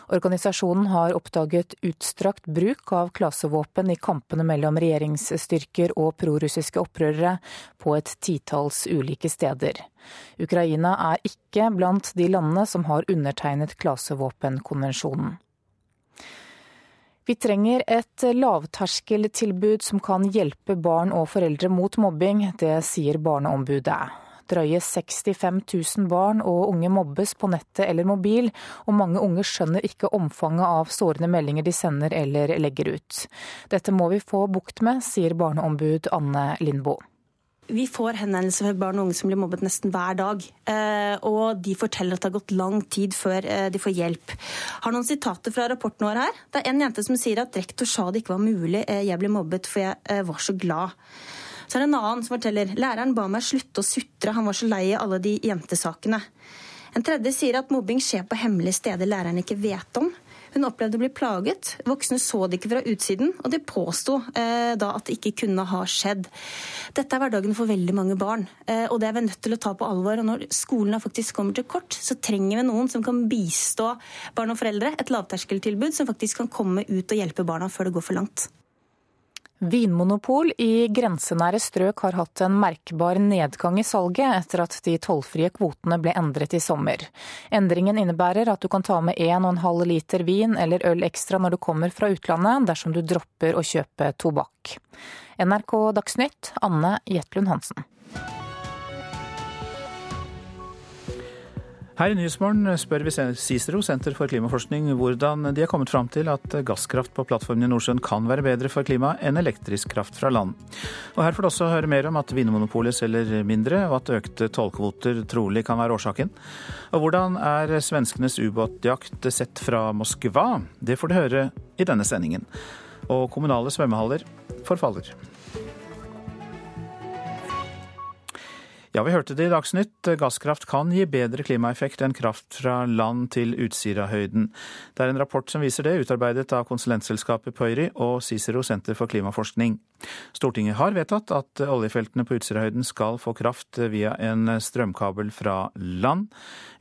Organisasjonen har oppdaget utstrakt bruk av klasevåpen i kampene mellom regjeringsstyrker og prorussiske opprørere på et titalls ulike steder. Ukraina er ikke blant de landene som har undertegnet klasevåpenkonvensjonen. Vi trenger et lavterskeltilbud som kan hjelpe barn og foreldre mot mobbing. Det sier Barneombudet. Drøye 65 000 barn og unge mobbes på nettet eller mobil, og mange unge skjønner ikke omfanget av sårende meldinger de sender eller legger ut. Dette må vi få bukt med, sier barneombud Anne Lindboe. Vi får henvendelser fra barn og unge som blir mobbet nesten hver dag. Eh, og de forteller at det har gått lang tid før eh, de får hjelp. Har noen sitater fra rapporten vår her. Det er en jente som sier at rektor sa det ikke var mulig, eh, jeg ble mobbet for jeg var så glad. Så er det en annen som forteller læreren ba meg slutte å sutre, han var så lei av alle de jentesakene. En tredje sier at mobbing skjer på hemmelige steder læreren ikke vet om. Hun opplevde å bli plaget. Voksne så det ikke fra utsiden, og de påsto eh, da at det ikke kunne ha skjedd. Dette er hverdagen for veldig mange barn, eh, og det er vi nødt til å ta på alvor. Og når skolen faktisk kommer til kort, så trenger vi noen som kan bistå barn og foreldre. Et lavterskeltilbud som faktisk kan komme ut og hjelpe barna før det går for langt. Vinmonopol i grensenære strøk har hatt en merkbar nedgang i salget etter at de tollfrie kvotene ble endret i sommer. Endringen innebærer at du kan ta med 1,5 liter vin eller øl ekstra når du kommer fra utlandet, dersom du dropper å kjøpe tobakk. NRK Dagsnytt, Anne Jetlund Hansen. Her i Nyhetsmorgen spør vi Cicero, Senter for klimaforskning, hvordan de har kommet fram til at gasskraft på plattformen i Nordsjøen kan være bedre for klimaet enn elektrisk kraft fra land. Og Her får du også høre mer om at Vinmonopolet selger mindre, og at økte tollkvoter trolig kan være årsaken. Og hvordan er svenskenes ubåtjakt sett fra Moskva? Det får du høre i denne sendingen. Og kommunale svømmehaller forfaller. Ja, vi hørte det i Dagsnytt. Gasskraft kan gi bedre klimaeffekt enn kraft fra land til Utsirahøyden. Det er en rapport som viser det, utarbeidet av konsulentselskapet Pøyri og Cicero senter for klimaforskning. Stortinget har vedtatt at oljefeltene på Utsirahøyden skal få kraft via en strømkabel fra land.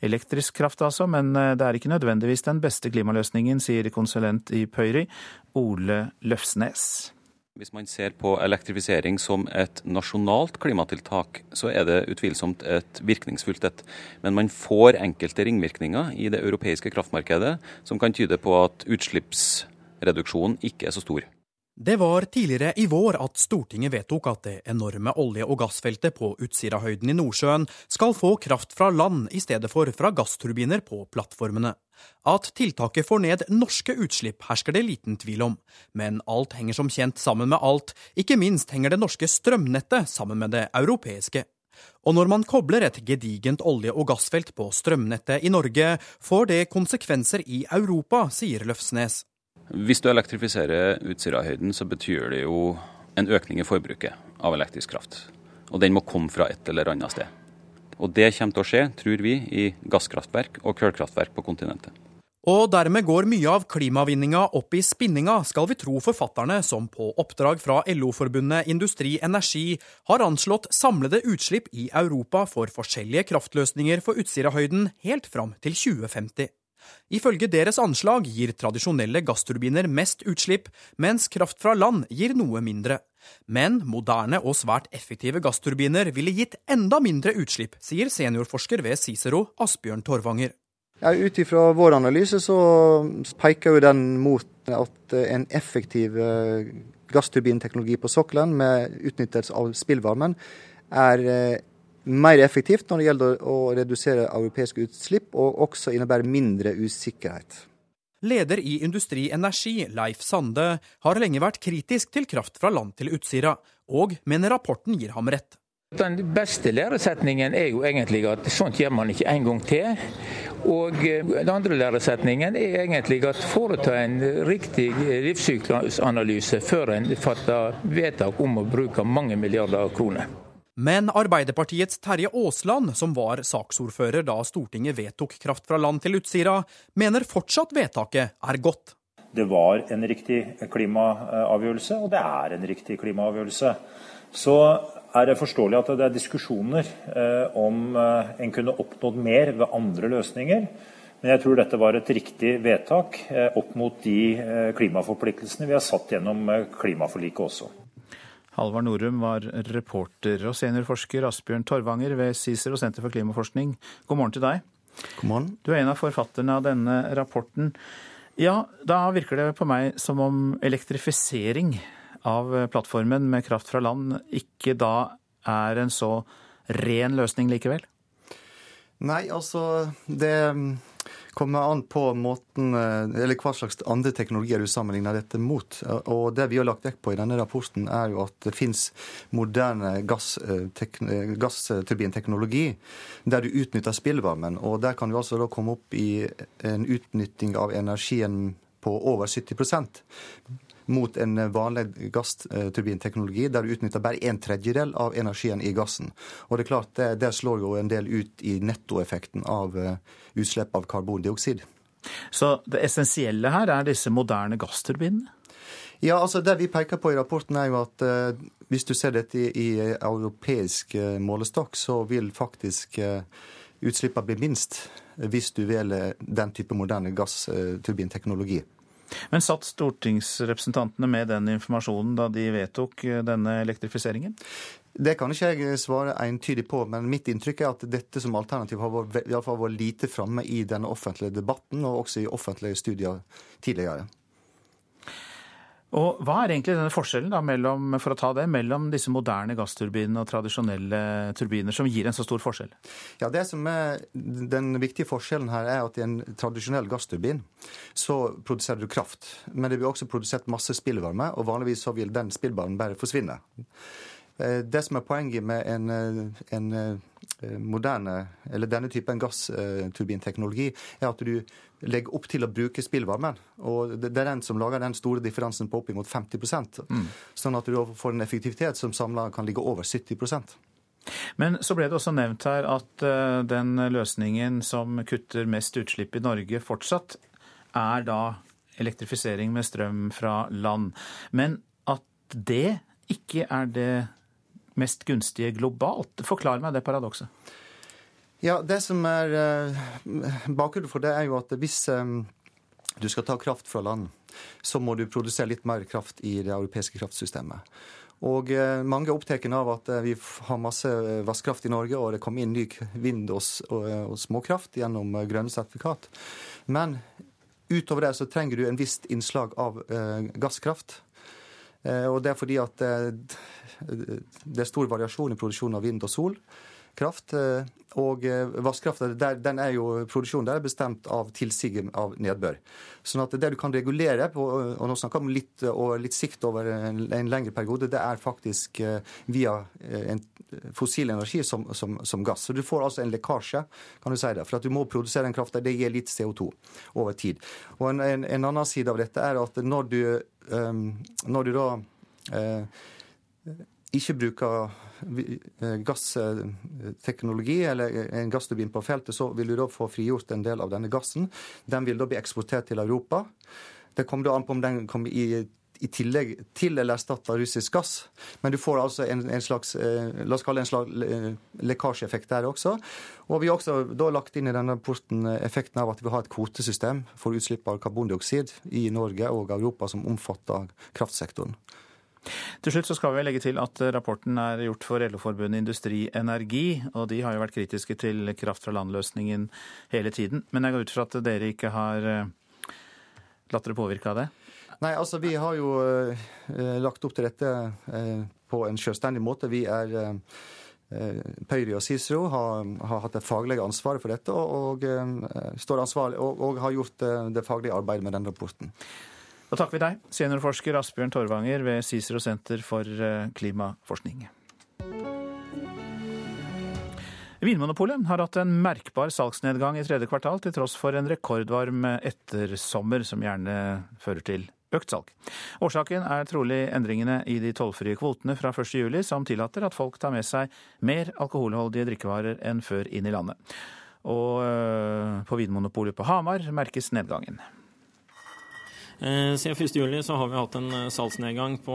Elektrisk kraft altså, men det er ikke nødvendigvis den beste klimaløsningen, sier konsulent i Pøyri, Ole Løfsnes. Hvis man ser på elektrifisering som et nasjonalt klimatiltak, så er det utvilsomt et virkningsfullt et. Men man får enkelte ringvirkninger i det europeiske kraftmarkedet som kan tyde på at utslippsreduksjonen ikke er så stor. Det var tidligere i vår at Stortinget vedtok at det enorme olje- og gassfeltet på Utsirahøyden i Nordsjøen skal få kraft fra land i stedet for fra gassturbiner på plattformene. At tiltaket får ned norske utslipp, hersker det liten tvil om. Men alt henger som kjent sammen med alt, ikke minst henger det norske strømnettet sammen med det europeiske. Og når man kobler et gedigent olje- og gassfelt på strømnettet i Norge, får det konsekvenser i Europa, sier Løfsnes. Hvis du elektrifiserer Utsirahøyden, så betyr det jo en økning i forbruket av elektrisk kraft. Og den må komme fra et eller annet sted. Og det kommer til å skje, tror vi, i gasskraftverk og kullkraftverk på kontinentet. Og dermed går mye av klimavinninga opp i spinninga, skal vi tro forfatterne som på oppdrag fra LO-forbundet Industri Energi har anslått samlede utslipp i Europa for forskjellige kraftløsninger for Utsirahøyden helt fram til 2050. Ifølge deres anslag gir tradisjonelle gassturbiner mest utslipp, mens kraft fra land gir noe mindre. Men moderne og svært effektive gassturbiner ville gitt enda mindre utslipp, sier seniorforsker ved Cicero Asbjørn Torvanger. Ja, Ut ifra vår analyse så peker jo den mot at en effektiv eh, gassturbinteknologi på sokkelen med utnyttelse av spillvarmen er eh, mer effektivt når det gjelder å redusere europeiske utslipp, og også innebærer mindre usikkerhet. Leder i Industri Energi, Leif Sande, har lenge vært kritisk til kraft fra land til Utsira, og mener rapporten gir ham rett. Den beste læresetningen er jo egentlig at sånt gjør man ikke en gang til. Og eh, den andre læresetningen er egentlig at foreta en riktig livssyklusanalyse før en fatter vedtak om å bruke mange milliarder kroner. Men Arbeiderpartiets Terje Aasland, som var saksordfører da Stortinget vedtok kraft fra land til Utsira, mener fortsatt vedtaket er godt. Det var en riktig klimaavgjørelse, og det er en riktig klimaavgjørelse. Så er det forståelig at det er diskusjoner eh, om eh, en kunne oppnådd mer ved andre løsninger. Men jeg tror dette var et riktig vedtak eh, opp mot de klimaforpliktelsene vi har satt gjennom klimaforliket også. Halvard Norum var reporter og seniorforsker Asbjørn Torvanger ved CICER og Senter for klimaforskning. God morgen til deg. God morgen. Du er en av forfatterne av denne rapporten. Ja, da virker det på meg som om elektrifisering av plattformen med kraft fra land ikke da er en så ren løsning likevel? Nei, altså det kommer an på måten, eh, eller hva slags andre teknologier du sammenligner dette mot. Og Det vi har lagt vekt på i denne rapporten, er jo at det fins moderne eh, gassturbinteknologi der du utnytter spillvarmen. Og Der kan du altså da komme opp i en utnytting av energien på over 70 mot en vanlig gassturbinteknologi der du utnytter bare en tredjedel av energien i gassen. Og det er klart, det, det slår jo en del ut i nettoeffekten av eh, utslipp av karbondioksid. Så det essensielle her er disse moderne gassturbinene? Ja, altså Det vi peker på i rapporten, er jo at uh, hvis du ser dette i, i europeisk uh, målestokk, så vil faktisk uh, utslippene bli minst hvis du velger den type moderne gassturbinteknologi. Men satt stortingsrepresentantene med den informasjonen da de vedtok eh, denne elektrifiseringen? Det kan ikke jeg svare entydig på, men mitt inntrykk er at dette som alternativ har vært, i fall vært lite framme i denne offentlige debatten, og også i offentlige studier tidligere. Og Hva er egentlig denne forskjellen da, mellom, for å ta det, mellom disse moderne gassturbinene og tradisjonelle turbiner, som gir en så stor forskjell? Ja, det som er Den viktige forskjellen her er at i en tradisjonell gassturbin så produserer du kraft. Men det blir også produsert masse spillvarme, og vanligvis så vil den spillvarmen bare forsvinne. Eh, det som er poenget med en, eh, en eh, moderne, eller denne typen gassturbinteknologi, er at du legger opp til å bruke spillvarmen. Og det er den som lager den store differansen på oppimot 50% mm. Sånn at du får en effektivitet som samla kan ligge over 70% men så ble det også nevnt her at den løsningen som kutter mest utslipp i Norge fortsatt, er da elektrifisering med strøm fra land. Men at det ikke er det mest gunstige globalt. Forklar meg det paradokset. Ja, Det som er uh, bakgrunnen for det, er jo at hvis um, du skal ta kraft fra land, så må du produsere litt mer kraft i det europeiske kraftsystemet. Og uh, mange er opptatt av at vi har masse vannkraft i Norge, og det kommer inn ny vind og småkraft gjennom grønne sertifikat. Men utover det så trenger du en visst innslag av gasskraft. Og det er fordi at det er stor variasjon i produksjonen av vind- og solkraft. Eh, og eh, vannkrafta, den er jo produksjonen der er bestemt av tilsiget av nedbør. Sånn at det du kan regulere og nå snakker vi litt, litt sikt over en, en, lengre periode, det er faktisk eh, via en fossil energi som, som, som, gass. Så du får altså en lekkasje, kan du si det. For at du må produsere den krafta, det gir litt CO2 over tid. Og en, en, en, annen side av dette er at når du, um, når du da uh, ikke bruker eh, gassteknologi eller en gassturbin på feltet, så vil du da få frigjort en del av denne gassen. Den vil da bli eksportert til Europa. Det kommer da an på om den kommer i, i tillegg til eller erstatter russisk gass. Men du får altså en, en slags eh, la oss kalle det en slags lekkasjeeffekt der også. Og vi har også da lagt inn i denne rapporten effekten av at vi har et kvotesystem for utslipp av karbondioksid i Norge og Europa som omfatter kraftsektoren. Til slutt så skal vi legge til at rapporten er gjort for LO-forbundet Industri Energi, og de har jo vært kritiske til kraft fra land-løsningen hele tiden. Men jeg går ut fra at dere ikke har eh, latt dere påvirke av det? Nei, altså vi har jo eh, lagt opp til dette eh, på en selvstendig måte. Vi er eh, Pøyri og Cicero har, har, hatt det faglige ansvaret for dette og, og står ansvarlig, og, og, har gjort det faglige arbeidet med den rapporten. Da takker vi deg, seniorforsker Asbjørn Torvanger ved Cicero senter for klimaforskning. Vinmonopolet har hatt en merkbar salgsnedgang i tredje kvartal, til tross for en rekordvarm ettersommer, som gjerne fører til økt salg. Årsaken er trolig endringene i de tollfrie kvotene fra 1.7, som tillater at folk tar med seg mer alkoholholdige drikkevarer enn før inn i landet. Og øh, på Vinmonopolet på Hamar merkes nedgangen. Eh, siden 1.7 så har vi hatt en eh, salgsnedgang på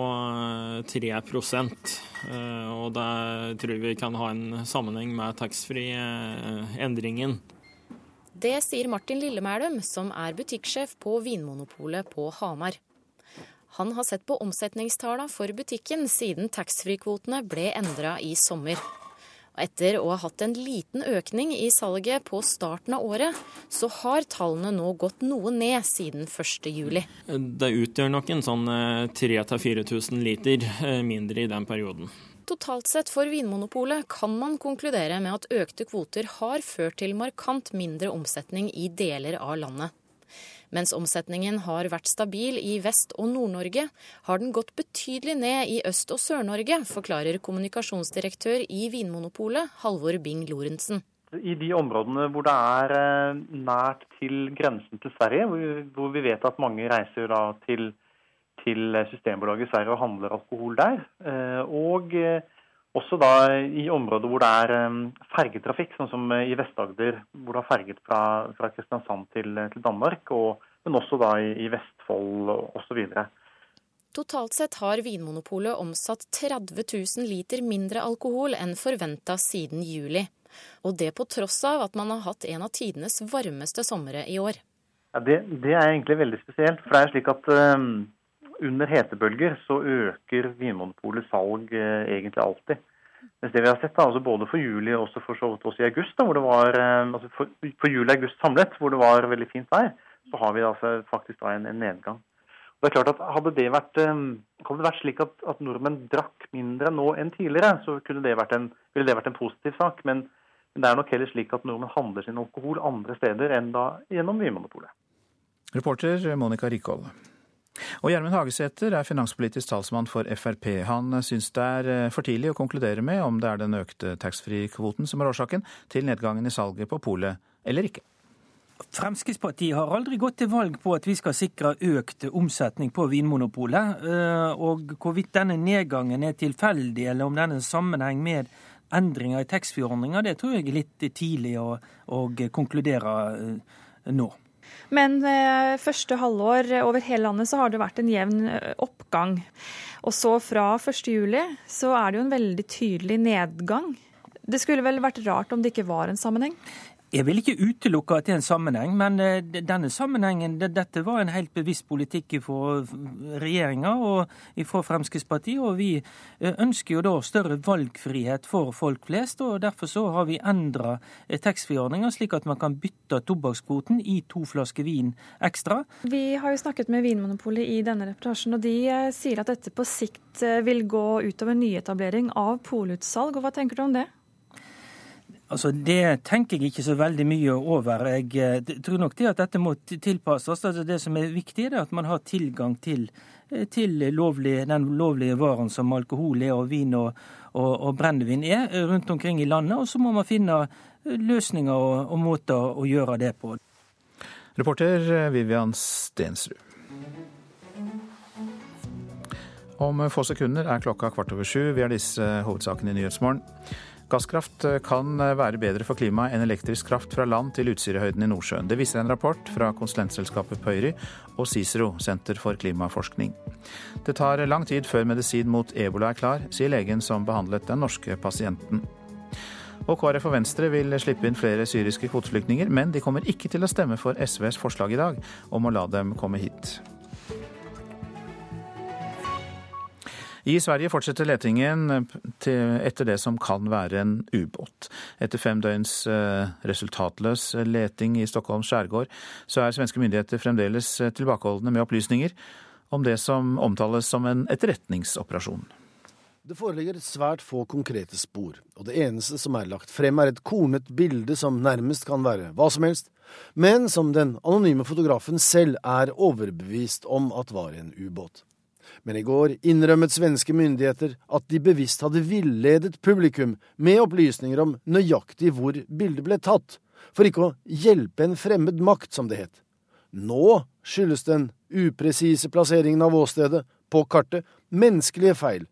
3 eh, og det tror vi kan ha en sammenheng med taxfree-endringen. Det sier Martin Lillemælum, som er butikksjef på Vinmonopolet på Hamar. Han har sett på omsetningstallene for butikken siden taxfree-kvotene ble endra i sommer. Etter å ha hatt en liten økning i salget på starten av året, så har tallene nå gått noe ned siden 1.7. Det utgjør nok en sånn 3000-4000 eh, liter eh, mindre i den perioden. Totalt sett for Vinmonopolet kan man konkludere med at økte kvoter har ført til markant mindre omsetning i deler av landet. Mens omsetningen har vært stabil i Vest- og Nord-Norge, har den gått betydelig ned i Øst- og Sør-Norge, forklarer kommunikasjonsdirektør i Vinmonopolet, Halvor Bing Lorentzen. I de områdene hvor det er eh, nært til grensen til Sverige, hvor vi vet at mange reiser til til Systembolaget i Sverige og handler alkohol der. Eh, og eh, også da i områder hvor det er eh, fergetrafikk, sånn som i Vest-Agder, hvor det har ferget fra, fra Kristiansand til, til Danmark, og, men også da i, i Vestfold osv. Totalt sett har Vinmonopolet omsatt 30 000 liter mindre alkohol enn forventa siden juli. Og det på tross av at man har hatt en av tidenes varmeste somre i år. Ja, det, det, er egentlig veldig spesielt. For det er slik at um, under hetebølger så øker Vinmonopolets salg eh, egentlig alltid. Mens det vi har sett, da, altså både for juli og også for så vidt også i august, da, hvor det var, eh, altså for, for juli og august samlet, hvor det var veldig fint vær, så har vi altså faktisk da en, en nedgang. Og det er klart at Hadde det vært, eh, hadde det vært slik at, at, nordmenn drakk mindre nå enn tidligere, så det en, ville det vært en positiv sak. Men, men det er nok heller slik at nordmenn handler sin alkohol andre steder enn da gjennom Vinmonopolet. Reporter Monica Rikhold. Og Gjermund Hagesæter er finanspolitisk talsmann for Frp. Han syns det er eh, for tidlig å konkludere med om det er den økte taxfree-kvoten som er årsaken til nedgangen i salget på polet, eller ikke. Fremskrittspartiet har aldri gått til valg på at vi skal sikre økt omsetning på Vinmonopolet. Eh, og hvorvidt denne nedgangen er tilfeldig, eller om den er sammenheng med endringer i taxfree-ordninga, det tror jeg er litt tidlig å, å konkludere eh, nå. Men eh, første halvår over hele landet så har det vært en jevn eh, oppgang. Og så fra 1.7 så er det jo en veldig tydelig nedgang. Det skulle vel vært rart om det ikke var en sammenheng? Jeg vil ikke utelukke at det er en sammenheng, men eh, denne sammenhengen, dette var en helt bevisst politikk fra regjeringa og fra Fremskrittspartiet. Og vi eh, ønsker jo da større valgfrihet for folk flest. og Derfor så har vi endra eh, taxfree-ordninga slik at man kan bytte tobakkskvoten i to flasker vin ekstra. Vi har jo snakket med Vinmonopolet i denne reportasjen, og de sier at dette på sikt vil gå utover nyetablering av polutsalg. Og hva tenker du om det? Altså, Det tenker jeg ikke så veldig mye over. Jeg eh, tror nok det at dette må tilpasses. Altså, det som er viktig, er at man har tilgang til, eh, til lovlig, den lovlige varen som alkohol er, og vin og, og, og brennevin er eh, rundt omkring i landet. Og så må man finne løsninger og, og måter å gjøre det på. Reporter Vivian Stensrud. Om få sekunder er klokka kvart over sju. Vi har disse hovedsakene i Nyhetsmorgen. Gasskraft eh, kan eh, være bedre for klimaet enn elektrisk kraft fra land til Utsirahøyden i Nordsjøen. Det viser en rapport fra konsulentselskapet Pøyri og Cicero, Senter for klimaforskning. Det tar lang tid før medisin mot ebola er klar, sier legen som behandlet den norske pasienten. Og KrF og Venstre vil slippe inn flere syriske kvoteflyktninger, men de kommer ikke til å stemme for SVs forslag i dag om å la dem komme hit. I Sverige fortsetter letingen etter det som kan være en ubåt. Etter fem døgns eh, resultatløs leting i Stockholms skjærgård, så er svenske myndigheter fremdeles eh, tilbakeholdne med opplysninger om det som omtales som en etterretningsoperasjon. Det foreligger svært få konkrete spor, og det eneste som er lagt frem er et kornet bilde som nærmest kan være hva som helst, men som den anonyme fotografen selv er overbevist om at var en ubåt men i går innrømmet svenske myndigheter at de bevisst hadde villedet publikum med opplysninger om nøyaktig hvor bildet ble tatt, for ikke å hjelpe en fremmed makt, som det het. Nå skyldes den upresise plasseringen av åstedet på kartet menneskelige feil.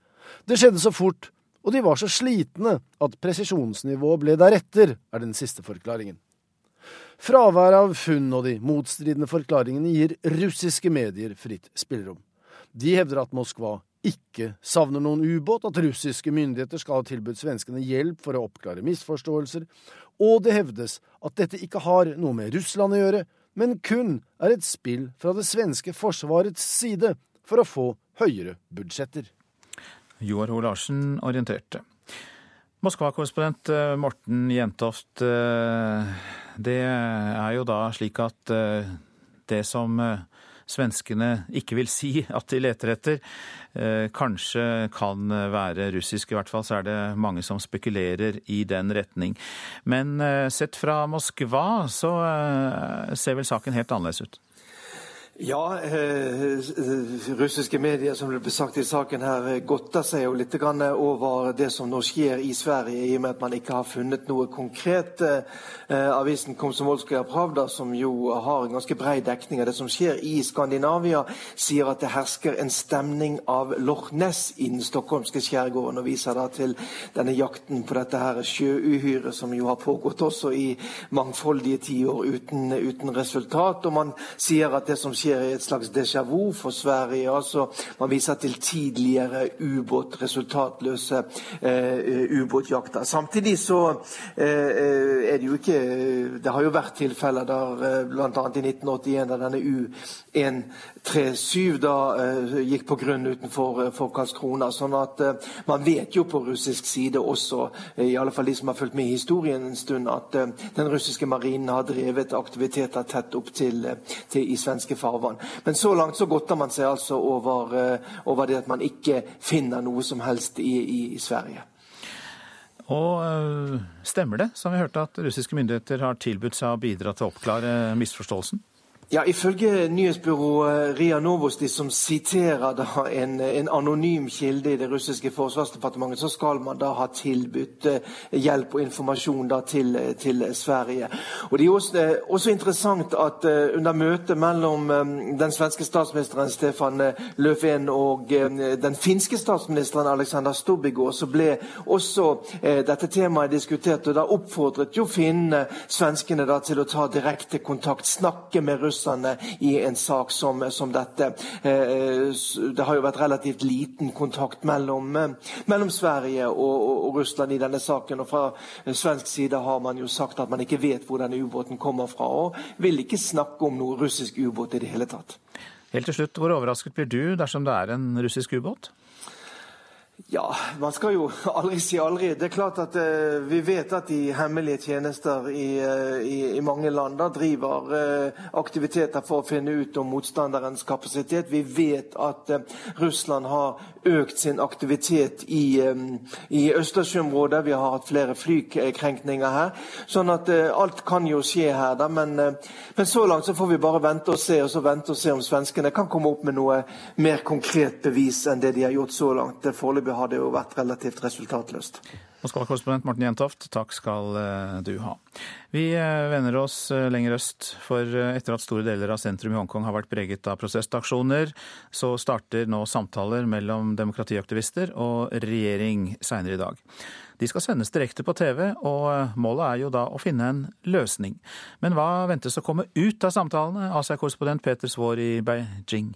Det skjedde så fort, og de var så slitne at presisjonsnivået ble deretter, er den siste forklaringen. Fraværet av funn og de motstridende forklaringene gir russiske medier fritt spillerom. De hevder at Moskva ikke savner noen ubåt, at russiske myndigheter skal ha tilbudt svenskene hjelp for å oppklare misforståelser, og det hevdes at dette ikke har noe med Russland å gjøre, men kun er et spill fra det svenske forsvarets side for å få høyere budsjetter. Joar Ho Larsen orienterte. Moskva-korrespondent eh, Morten Jentoft, eh, det er jo da slik at eh, det som svenskene ikke vil si <laughs> at de leter etter, eh, kanskje kan være russisk. I hvert fall så er det mange som spekulerer i den retning. Men eh, sett fra Moskva så eh, ser vel saken helt annerledes ut? Ja, eh, russiske medier som det ble sagt i saken her, eh, godter seg jo litt over det som nå skjer i Sverige, i og med at man ikke har funnet noe konkret. Eh, avisen Komsomolskaja Pravda, som jo har en ganske brei dekning av det som skjer i Skandinavia, sier at det hersker en stemning av Loch Ness i den stockholmske skjærgården, og viser da til denne jakten på dette her sjøuhyret, som jo har pågått også i mangfoldige tiår uten, uten resultat. Og man sier at det som skjer skjer et slags déjà vu for Sverige. altså Man viser til tidligere ubåt, resultatløse eh, ubåtjakter. Samtidig så eh, er det jo ikke Det har jo vært tilfeller der eh, bl.a. i 1981 da denne U-137 da eh, gikk på grunn utenfor eh, for Karlskrona. sånn at eh, man vet jo på russisk side også, eh, i alle fall de som har fulgt med i historien en stund, at den russiske marinen har drevet aktiviteter tett opp til, til i svenske farvann farvann. Men så langt så godter man seg altså over, eh, over det at man ikke finner noe som helst i, i, i Sverige. Og eh, stemmer det, som vi hørte, at russiske myndigheter har tilbudt seg å bidra til å oppklare misforståelsen? Ja, Ifølge nyhetsbyrået Ria Novosti, som siterer da en, en, anonym kilde i det russiske forsvarsdepartementet, så skal man da ha tilbudt eh, hjelp og informasjon da til, til Sverige. Og Det er også, eh, også interessant at under møtet mellom den svenske statsministeren Stefan Löfven og den finske statsministeren Alexander Stubbigård, så ble også dette temaet diskutert. og Da oppfordret jo finnene svenskene da til å ta direkte kontakt, snakke med russerne russerne i en sak som, som dette. Eh, det har jo vært relativt liten kontakt mellom, eh, mellom Sverige og, og, og, Russland i denne saken. og Fra svensk side har man jo sagt at man ikke vet hvor denne ubåten kommer fra, og vil ikke snakke om noe russisk ubåt i det hele tatt. Helt til slutt, Hvor overrasket blir du dersom det er en russisk ubåt? Ja, man skal jo <laughs> aldri si aldri. Det er klart at eh, Vi vet at de hemmelige tjenester i, uh, i, i mange land da driver eh, aktiviteter for å finne ut om motstanderens kapasitet. Vi vet at Russland har økt sin aktivitet i, i Østersjøområdet. Vi har hatt flere flykrenkninger her. Sånn at alt kan jo skje her. Da. Men, men, så langt så får vi bare vente og se, og så vente og se om svenskene kan komme opp med noe mer konkret bevis enn det de har gjort så langt. Foreløpig har det jo vært relativt resultatløst. Moskva-korrespondent Morten Jentoft, takk skal eh, du ha. Vi eh, vender oss eh, lenger øst, for etter at store deler av sentrum i Hongkong har vært preget av protestaksjoner, så starter nå samtaler mellom demokratiaktivister og regjering seinere i dag. De skal sendes direkte på TV, og målet er jo da å finne en løsning. Men hva ventes å komme ut av samtalene? Asia-korrespondent Peter Svaar i Beijing.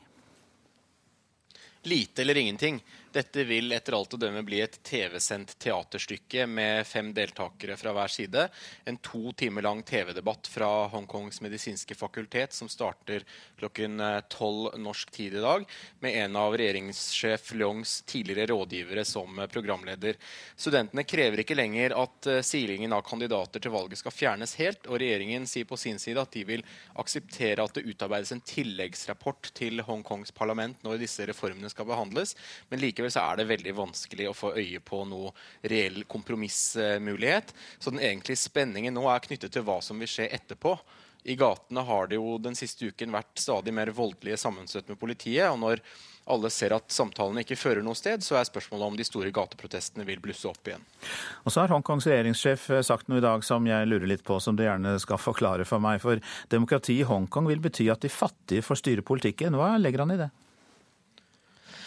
Lite eller ingenting. Dette vil etter alt å dømme bli et TV-sendt teaterstykke med fem deltakere fra hver side. En to timer lang TV-debatt fra Hongkongs medisinske fakultet som starter klokken tolv norsk tid i dag, med en av regjeringssjef Leongs tidligere rådgivere som programleder. Studentene krever ikke lenger at silingen av kandidater til valget skal fjernes helt, og regjeringen sier på sin side at de vil akseptere at det utarbeides en tilleggsrapport til Hongkongs parlament når disse reformene skal behandles. Men likevel så er det veldig vanskelig å få øye på noe reell kompromissmulighet. Så den egentlige spenningen nå er knyttet til hva som vil skje etterpå. I gatene har det jo den siste uken vært stadig mer voldelige sammenstøt med politiet. og når alle ser at samtalene ikke fører noe sted, så er spørsmålet om de store gateprotestene vil blusse opp igjen. Og så har Hongkongs regjeringssjef sagt noe i dag som jeg lurer litt på, som du gjerne skal forklare for meg. For demokrati i Hongkong vil bety at de fattige får styre politikken. Hva legger han i det?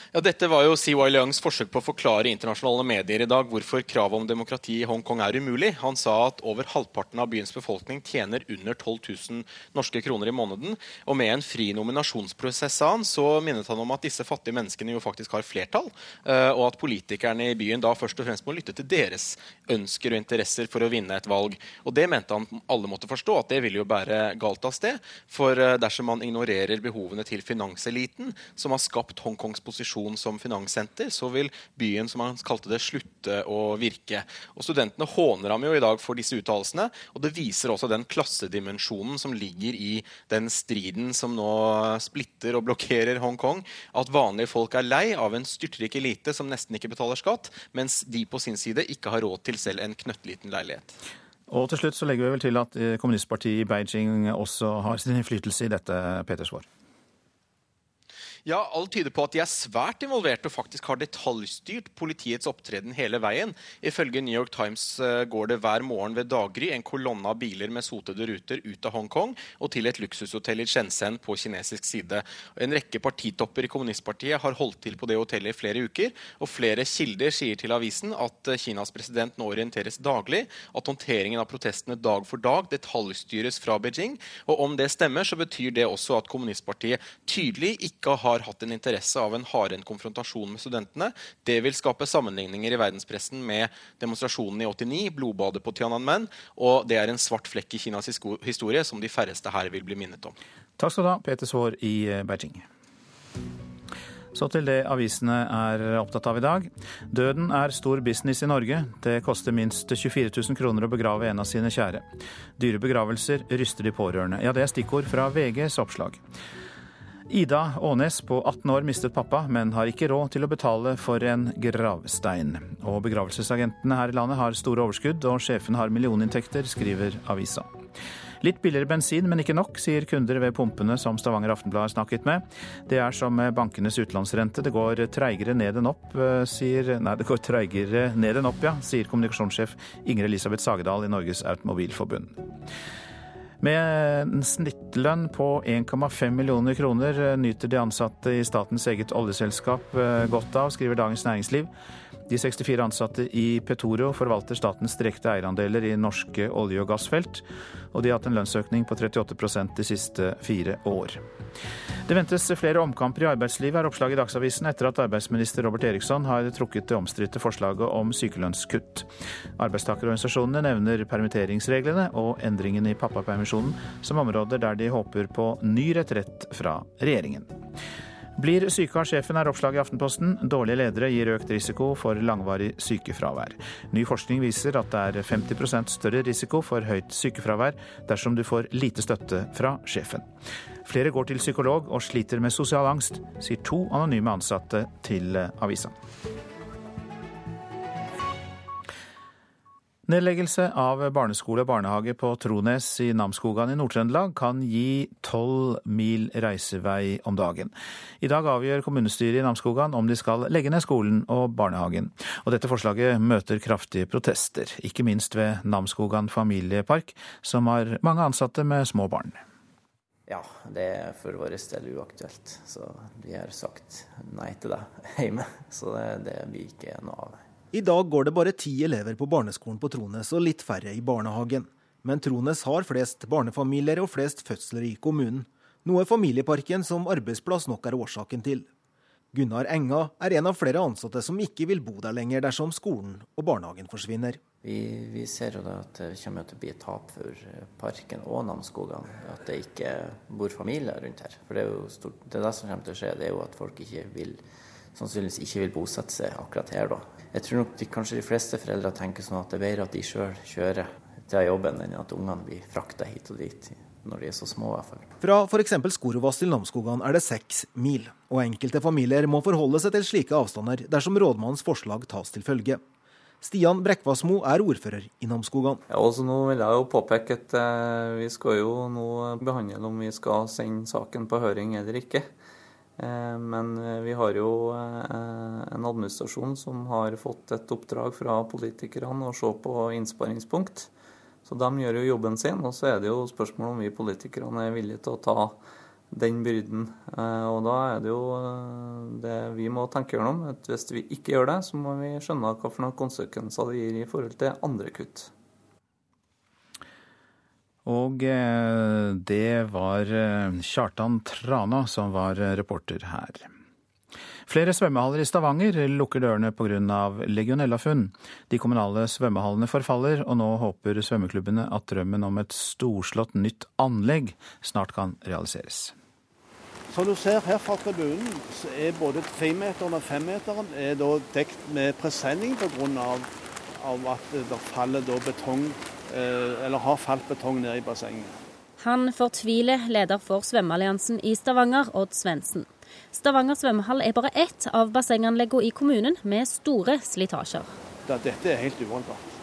Ja, Dette var jo CY Leungs forsøk på å forklare internasjonale medier i dag hvorfor kravet om demokrati i Hongkong er umulig. Han sa at over halvparten av byens befolkning tjener under 12 000 norske kroner i måneden. Og med en fri nominasjonsprosess sa han, så minnet han om at disse fattige menneskene jo faktisk har flertall, eh, og at politikerne i byen da først og fremst må lytte til deres ønsker og interesser for å vinne et valg. Og det mente han alle måtte forstå, at det ville jo bære galt av sted. For eh, dersom man ignorerer behovene til finanseliten, som har skapt Hongkongs posisjon funksjon som finanssenter, så vil byen som han kalte det, slutte å virke. Og Studentene håner ham jo i dag for disse uttalelsene. Og det viser også den klassedimensjonen som ligger i den striden som nå splitter og blokkerer Hongkong. At vanlige folk er lei av en styrtrik elite som nesten ikke betaler skatt, mens de på sin side ikke har råd til selv en knøttliten leilighet. Og til slutt så legger vi vel til at eh, kommunistpartiet i Beijing også har sin innflytelse i dette, Petersvår. Ja, Alt tyder på at de er svært involvert og faktisk har detaljstyrt politiets opptreden hele veien. Ifølge New York Times eh, går det hver morgen ved daggry en kolonne av biler med sotede ruter ut av Hongkong og til et luksushotell i Shenzhen på kinesisk side. En rekke partitopper i kommunistpartiet har holdt til på det hotellet i flere uker, og flere kilder sier til avisen at eh, Kinas president nå orienteres daglig, at håndteringen av protestene dag for dag detaljstyres fra Beijing. Og om det stemmer, så betyr det også at kommunistpartiet tydelig ikke har har hatt en interesse av en hardere konfrontasjon med studentene. Det vil skape sammenligninger i verdenspressen med demonstrasjonen i 89, blodbadet på Tiananmen, og det er en svart flekk i Kinas historie som de færreste her vil bli minnet om. Takk skal du ha, Peter Svaar i eh, Beijing. Så til det avisene er opptatt av i dag. Døden er stor business i Norge. Det koster minst 24 000 kroner å begrave en av sine kjære. Dyre begravelser ryster de pårørende. Ja, det er stikkord fra VGs oppslag. Ida Aanes på 18 år mistet pappa, men har ikke råd til å betale for en gravstein. Og begravelsesagentene her i landet har store overskudd, og sjefen har millioninntekter, skriver avisa. Litt billigere bensin, men ikke nok, sier kunder ved pumpene som Stavanger Aftenblad har snakket med. Det er som med bankenes utlånsrente, det går treigere ned enn opp, eh, sier Nei, det går treigere ned enn opp, ja, sier kommunikasjonssjef Ingrid Elisabeth Sagedal i Norges Automobilforbund. Med en snittlønn på 1,5 millioner kroner nyter de ansatte i statens eget oljeselskap eh, godt av, skriver Dagens Næringsliv. De 64 ansatte i Petoro forvalter statens direkte eierandeler i norske olje- og gassfelt, og de har hatt en lønnsøkning på 38% de siste fire år. Det ventes flere omkamper i arbeidslivet, er oppslaget i Dagsavisen etter at arbeidsminister Robert Eriksson har trukket det omstridte forslaget om sykelønnskutt. Arbeidstakerorganisasjonene nevner permitteringsreglene og endringene i pappapermisjonen som områder der de håper på ny retrett fra regjeringen. Blir syke av sjefen, er oppslaget i Aftenposten. Dårlige ledere gir økt risiko for langvarig sykefravær. Ny forskning viser at det er 50% større risiko for høyt sykefravær dersom du får lite støtte fra sjefen. Flere går til psykolog og sliter med sosial angst, sier to anonyme ansatte til avisa. Nedleggelse av barneskole og barnehage på Trones i Namsskogan i Nord-Trøndelag kan gi tolv mil reisevei om dagen. I dag avgjør kommunestyret i Namsskogan om de skal legge ned skolen og barnehagen. Og dette forslaget møter kraftige protester, ikke minst ved Namsskogan familiepark, som har mange ansatte med små barn. Ja, det er for vår del uaktuelt. Så vi har sagt nei til det hjemme. Så det, det blir ikke noe av. I dag går det bare ti elever på barneskolen på Trones og litt færre i barnehagen. Men Trones har flest barnefamilier og flest fødsler i kommunen. Noe familieparken som arbeidsplass nok er årsaken til. Gunnar Enga er en av flere ansatte som ikke vil bo der lenger dersom skolen og barnehagen forsvinner. Vi, vi ser jo da at det kommer til å bli et tap for eh, parken og Namsskogan. At det ikke bor familier rundt her. For det er jo stort, det, er det som kommer til å skje, det er jo at folk ikke vil, sannsynligvis ikke vil bosette seg akkurat her da. Jeg tror nok de, kanskje de fleste foreldre tenker sånn at det er bedre at de sjøl kjører til jobben, enn at ungene blir frakta hit og dit når de er så små. i hvert fall. Fra f.eks. Skorovas til Namsskogan er det seks mil, og enkelte familier må forholde seg til slike avstander dersom rådmannens forslag tas til følge. Stian Brekkvassmo er ordfører i Namsskogan. Ja, også nå vil jeg jo påpeke at eh, vi skal jo nå behandle om vi skal sende saken på høring eller ikke. Eh, men eh, vi har jo eh, en administrasjon som har fått et oppdrag fra politikerne å se på innsparingspunkt. Så de gjør jo jobben sin, og så er det jo spørsmål om vi politikerne er villige til å ta den byrden. Og da er det jo det vi må tenke gjennom. at Hvis vi ikke gjør det, så må vi skjønne hva for noen konsekvenser det gir i forhold til andre kutt. Og det var Kjartan Trana som var reporter her. Flere svømmehaller i Stavanger lukker dørene pga. legionellafunn. De kommunale svømmehallene forfaller, og nå håper svømmeklubbene at drømmen om et storslått nytt anlegg snart kan realiseres. Som du ser her fra tribunen, så er både tremeteren og femmeteren er dekt med presenning pga. Av at det faller betong, eller har falt betong ned i bassenget. Han fortviler leder for Svømmealliansen i Stavanger, Odd Svendsen. Stavanger svømmehall er bare ett av bassenganleggene i kommunen med store slitasjer. Dette er helt uholdbart.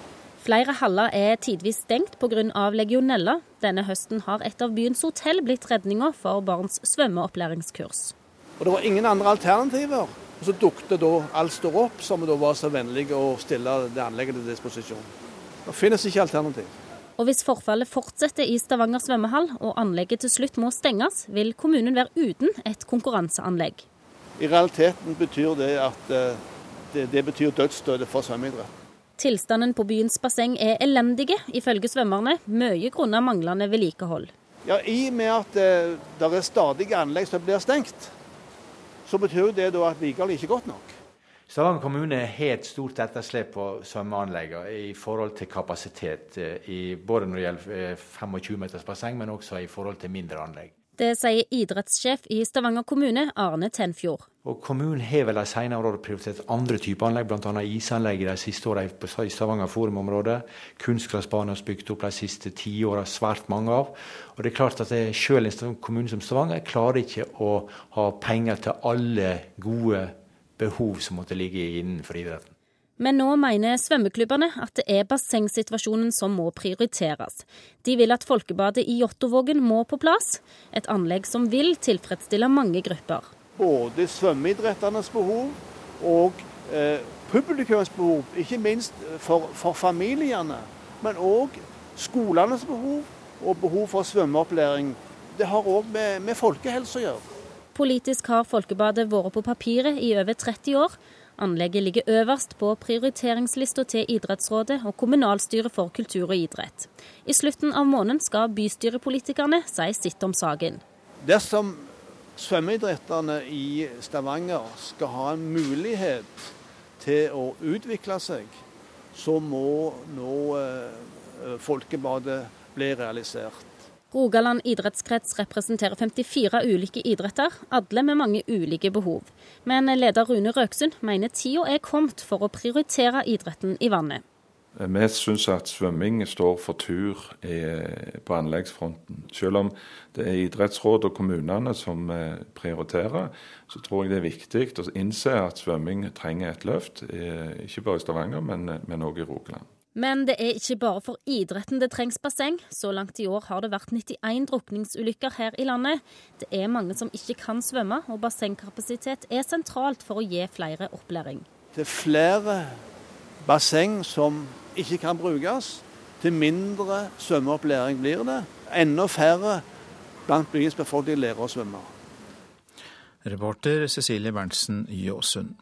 Flere haller er tidvis stengt pga. legionella. Denne høsten har et av byens hotell blitt redninga for barns svømmeopplæringskurs. Og Det var ingen andre alternativer. Og Så dukket da Alstor opp, som da var så vennlig å stille det anlegget til disposisjon. Det finnes ikke alternativ. Og hvis forfallet fortsetter i Stavanger svømmehall og anlegget til slutt må stenges, vil kommunen være uten et konkurranseanlegg. I realiteten betyr det at eh, det, det betyr dødsstøtet for svømmeidrett. Tilstanden på byens basseng er elendige, ifølge svømmerne, mye grunnet manglende vedlikehold. Ja, I og med at det, det er stadige anlegg som blir stengt, så betyr det da at vedlikeholdet ikke er godt nok. Stavanger kommune har et stort etterslep på svømmeanleggene i forhold til kapasitet. Eh, I, både når det gjelder 25 meters basseng, men også i forhold til mindre anlegg. Det sier idrettssjef i Stavanger kommune, Arne Tenfjord. Og Kommunen har vel de senere årene prioritert andre typer anlegg, bl.a. isanlegg de siste årene i Stavanger forumområdet. Kunstgressbaner er bygd opp de siste ti årene svært mange av. Og det er klart at Selv en kommune som Stavanger klarer ikke å ha penger til alle gode behov som måtte ligge innenfor idretten. Men nå mener svømmeklubbene at det er bassengsituasjonen som må prioriteres. De vil at folkebadet i Jåttåvågen må på plass, et anlegg som vil tilfredsstille mange grupper. Både svømmeidrettenes behov og eh, publikums behov, ikke minst for, for familiene. Men òg skolenes behov og behov for svømmeopplæring. Det har òg med, med folkehelse å gjøre. Politisk har Folkebadet vært på papiret i over 30 år. Anlegget ligger øverst på prioriteringslista til idrettsrådet og kommunalstyret for kultur og idrett. I slutten av måneden skal bystyrepolitikerne si sitt om saken. Dersom svømmeidretterne i Stavanger skal ha en mulighet til å utvikle seg, så må nå eh, Folkebadet bli realisert. Rogaland idrettskrets representerer 54 ulike idretter, alle med mange ulike behov. Men leder Rune Røksund mener tida er kommet for å prioritere idretten i vannet. Vi syns at svømming står for tur på anleggsfronten. Selv om det er idrettsråd og kommunene som eh, prioriterer, så tror jeg det er viktig å innse at svømming trenger et løft. Eh, ikke bare i Stavanger, men òg i Rogaland. Men det er ikke bare for idretten det trengs basseng. Så langt i år har det vært 91 drukningsulykker her i landet. Det er mange som ikke kan svømme, og bassengkapasitet er sentralt for å gi flere opplæring. Det er flere basseng som ikke kan brukes. Til mindre svømmeopplæring blir det. Enda færre blant byens befolkning lærer å svømme. Reporter Cecilie Berntsen Jåsund.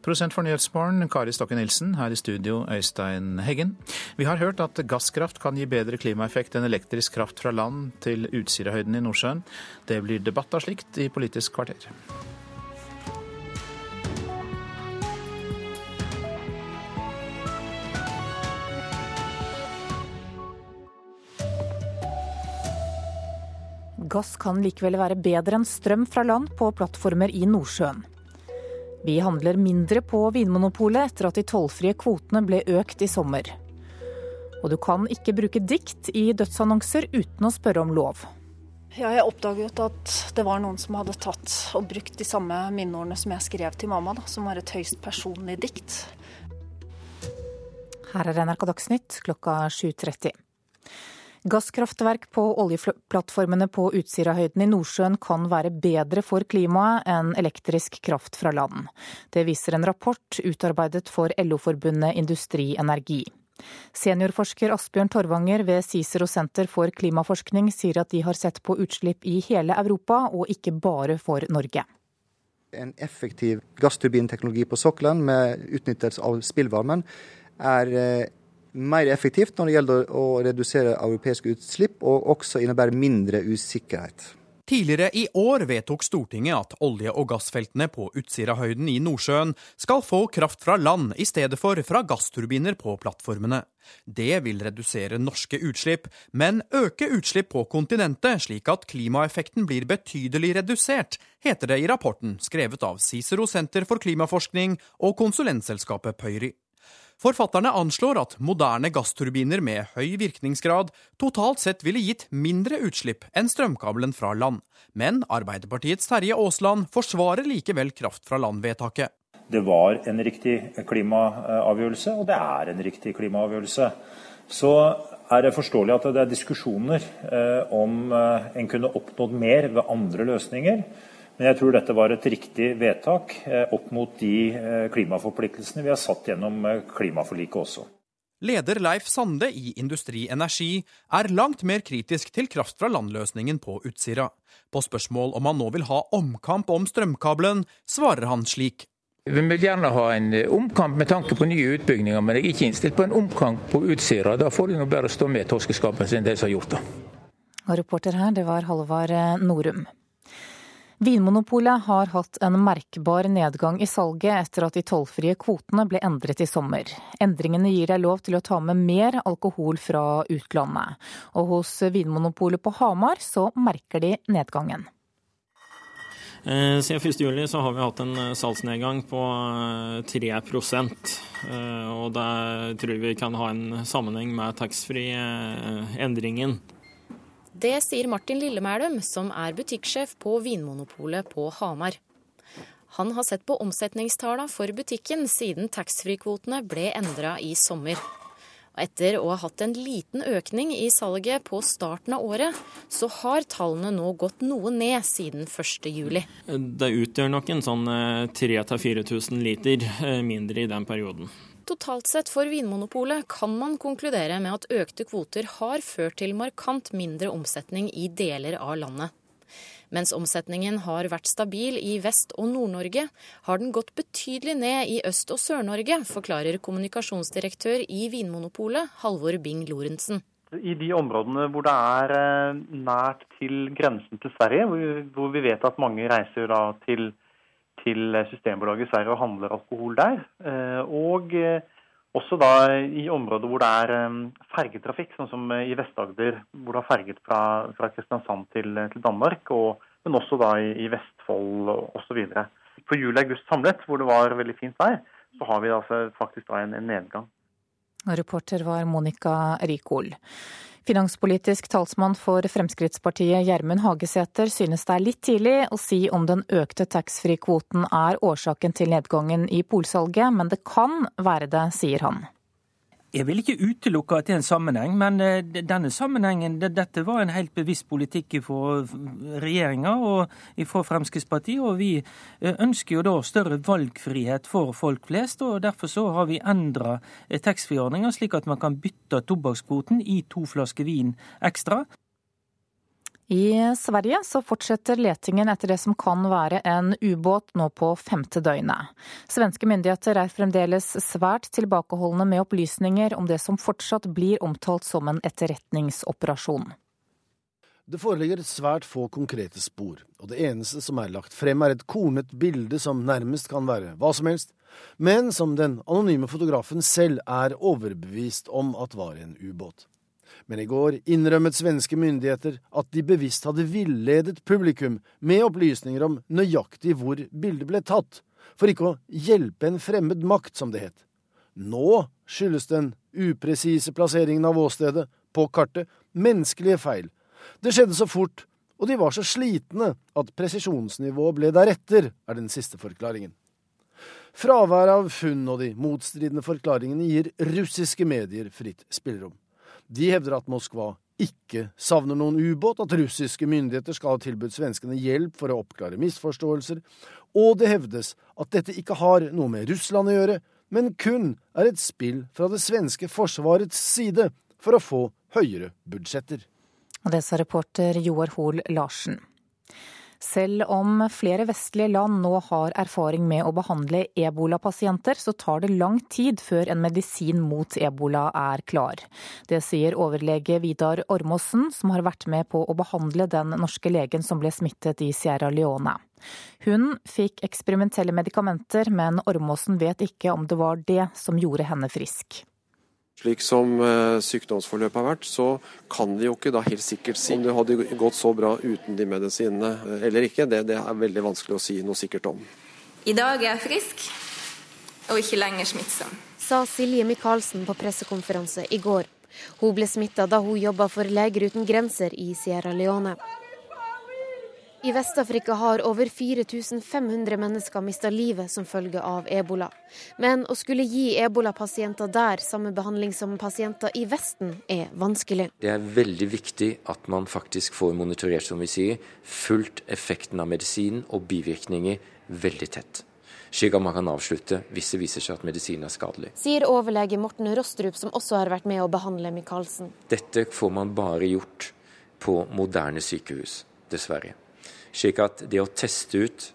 Prosent for Nyhetsmorgen, Kari Stokke Nilsen. Her i studio, Øystein Heggen. Vi har hørt at gasskraft kan gi bedre klimaeffekt enn elektrisk kraft fra land til Utsirahøyden i Nordsjøen. Det blir debatt av slikt i Politisk kvarter. Gass kan likevel være bedre enn strøm fra land på plattformer i Nordsjøen. Vi handler mindre på Vinmonopolet etter at de tollfrie kvotene ble økt i sommer. Og du kan ikke bruke dikt i dødsannonser uten å spørre om lov. Ja, jeg oppdaget at det var noen som hadde tatt og brukt de samme minneordene som jeg skrev til mamma, da, som var et høyst personlig dikt. Her er NRK Dagsnytt klokka 7.30. Gasskraftverk på oljeplattformene på Utsirahøyden i Nordsjøen kan være bedre for klimaet enn elektrisk kraft fra land. Det viser en rapport utarbeidet for LO-forbundet Industri Energi. Seniorforsker Asbjørn Torvanger ved Cicero senter for klimaforskning sier at de har sett på utslipp i hele Europa, og ikke bare for Norge. En effektiv gassturbinteknologi på sokkelen med utnyttelse av spillvarmen er eh, mer effektivt når det gjelder å redusere europeiske utslipp, og også innebærer mindre usikkerhet. Tidligere i år vedtok Stortinget at olje- og gassfeltene på Utsirahøyden i Nordsjøen skal få kraft fra land i stedet for fra gassturbiner på plattformene. Det vil redusere norske utslipp, men øke utslipp på kontinentet, slik at klimaeffekten blir betydelig redusert, heter det i rapporten skrevet av Cicero Senter for klimaforskning og konsulentselskapet Pøyri. Forfatterne anslår at moderne gassturbiner med høy virkningsgrad totalt sett ville gitt mindre utslipp enn strømkabelen fra land. Men Arbeiderpartiets Terje Aasland forsvarer likevel kraft fra land-vedtaket. Det var en riktig klimaavgjørelse, og det er en riktig klimaavgjørelse. Så er det forståelig at det er diskusjoner eh, om eh, en kunne oppnådd mer ved andre løsninger. Men jeg tror dette var et riktig vedtak eh, opp mot de eh, klimaforpliktelsene vi har satt gjennom eh, klimaforliket også. Leder Leif Sande i Industri Energi er langt mer kritisk til kraft fra landløsningen på Utsira. På spørsmål om han nå vil ha omkamp om strømkabelen, svarer han slik. Vi vil gjerne ha en omkamp med tanke på nye utbygginger, men jeg er ikke innstilt på en omkamp på Utsira. Da får de nå bare stå med torskeskapen sin, de som har gjort det. Og reporter her, det var Halvard Norum. Vinmonopolet har hatt en merkbar nedgang i salget etter at de tollfrie kvotene ble endret i sommer. Endringene gir deg lov til å ta med mer alkohol fra utlandet. Og hos Vinmonopolet på Hamar så merker de nedgangen. Eh, siden 1.7 så har vi hatt en eh, salgsnedgang på 3 eh, og det tror vi kan ha en sammenheng med taxfree-endringen. Det sier Martin Lillemælum, som er butikksjef på Vinmonopolet på Hamar. Han har sett på omsetningstallene for butikken siden taxfree-kvotene ble endra i sommer. Etter å ha hatt en liten økning i salget på starten av året, så har tallene nå gått noe ned siden 1.7. Det utgjør nok en sånn 3000-4000 eh, liter eh, mindre i den perioden. Totalt sett for Vinmonopolet kan man konkludere med at økte kvoter har ført til markant mindre omsetning i deler av landet. Mens omsetningen har vært stabil i Vest- og Nord-Norge, har den gått betydelig ned i Øst- og Sør-Norge, forklarer kommunikasjonsdirektør i Vinmonopolet, Halvor Bing Lorentzen. I de områdene hvor det er eh, nært til grensen til Sverige, hvor vi vet at mange reiser til til Systembolaget i Sverige og handler alkohol der. Eh, og eh, også da i områder hvor det er eh, fergetrafikk, sånn som i Vest-Agder, hvor det har ferget fra, fra Kristiansand til, til Danmark, og, men også da i, i Vestfold osv. For juli-august samlet, hvor det var veldig fint vær, så har vi altså faktisk da en, en nedgang. Reporter var Monica Rikol. Finanspolitisk talsmann for Fremskrittspartiet Gjermund Hagesæter synes det er litt tidlig å si om den økte taxfree-kvoten er årsaken til nedgangen i polsalget, men det kan være det, sier han. Jeg vil ikke utelukke at det er en sammenheng, men eh, denne sammenhengen, dette var en helt bevisst politikk fra regjeringa og fra Fremskrittspartiet. Og vi eh, ønsker jo da større valgfrihet for folk flest, og derfor så har vi endra eh, taxfree-ordninga slik at man kan bytte tobakkskvoten i to flasker vin ekstra. I Sverige så fortsetter letingen etter det som kan være en ubåt nå på femte døgnet. Svenske myndigheter er fremdeles svært tilbakeholdne med opplysninger om det som fortsatt blir omtalt som en etterretningsoperasjon. Det foreligger svært få konkrete spor, og det eneste som er lagt frem er et kornet bilde som nærmest kan være hva som helst, men som den anonyme fotografen selv er overbevist om at var en ubåt. Men i går innrømmet svenske myndigheter at de bevisst hadde villedet publikum med opplysninger om nøyaktig hvor bildet ble tatt, for ikke å hjelpe en fremmed makt, som det het. Nå skyldes den upresise plasseringen av åstedet på kartet menneskelige feil. Det skjedde så fort, og de var så slitne at presisjonsnivået ble deretter, er den siste forklaringen. Fraværet av funn og de motstridende forklaringene gir russiske medier fritt spillerom. De hevder at Moskva ikke savner noen ubåt, at russiske myndigheter skal ha tilbudt svenskene hjelp for å oppklare misforståelser, og det hevdes at dette ikke har noe med Russland å gjøre, men kun er et spill fra det svenske forsvarets side for å få høyere budsjetter. Og Det sa reporter Joar Hoel Larsen. Selv om flere vestlige land nå har erfaring med å behandle ebolapasienter, så tar det lang tid før en medisin mot ebola er klar. Det sier overlege Vidar Ormåsen, som har vært med på å behandle den norske legen som ble smittet i Sierra Leone. Hun fikk eksperimentelle medikamenter, men Ormåsen vet ikke om det var det som gjorde henne frisk. Slik som eh, sykdomsforløpet har vært, så kan vi jo ikke da helt sikkert si om det hadde gått så bra uten de medisinene eh, eller ikke. Det, det er veldig vanskelig å si noe sikkert om. I dag er jeg frisk og ikke lenger smittsom. Sa Silje Michaelsen på pressekonferanse i går. Hun ble smitta da hun jobba for Leger uten grenser i Sierra Leone. I Vest-Afrika har over 4500 mennesker mista livet som følge av ebola. Men å skulle gi ebolapasienter der samme behandling som pasienter i Vesten, er vanskelig. Det er veldig viktig at man faktisk får monitorert, som vi sier, fulgt effekten av medisinen og bivirkninger veldig tett. Slik at man kan avslutte hvis det viser seg at medisinen er skadelig. Sier overlege Morten Rostrup, som også har vært med å behandle Michaelsen. Dette får man bare gjort på moderne sykehus, dessverre. Slik at det å teste ut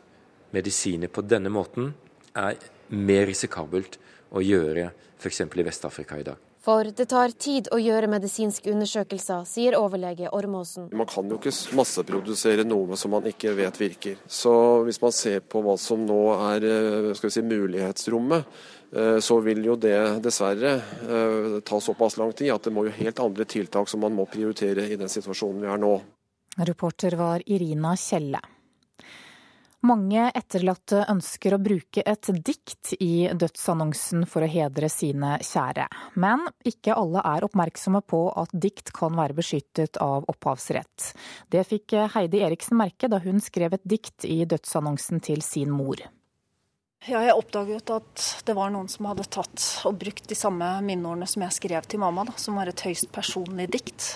medisiner på denne måten er mer risikabelt å gjøre f.eks. i Vest-Afrika i dag. For det tar tid å gjøre medisinske undersøkelser, sier overlege Ormåsen. Man kan jo ikke masseprodusere noe som man ikke vet virker. Så hvis man ser på hva som nå er si, mulighetsrommet, så vil jo det dessverre ta såpass lang tid at det må jo helt andre tiltak som man må prioritere i den situasjonen vi er nå. Reporter var Irina Kjelle. Mange etterlatte ønsker å bruke et dikt i dødsannonsen for å hedre sine kjære. Men ikke alle er oppmerksomme på at dikt kan være beskyttet av opphavsrett. Det fikk Heidi Eriksen merke da hun skrev et dikt i dødsannonsen til sin mor. Ja, jeg oppdaget at det var noen som hadde tatt og brukt de samme minneordene som jeg skrev til mamma, da, som var et høyst personlig dikt.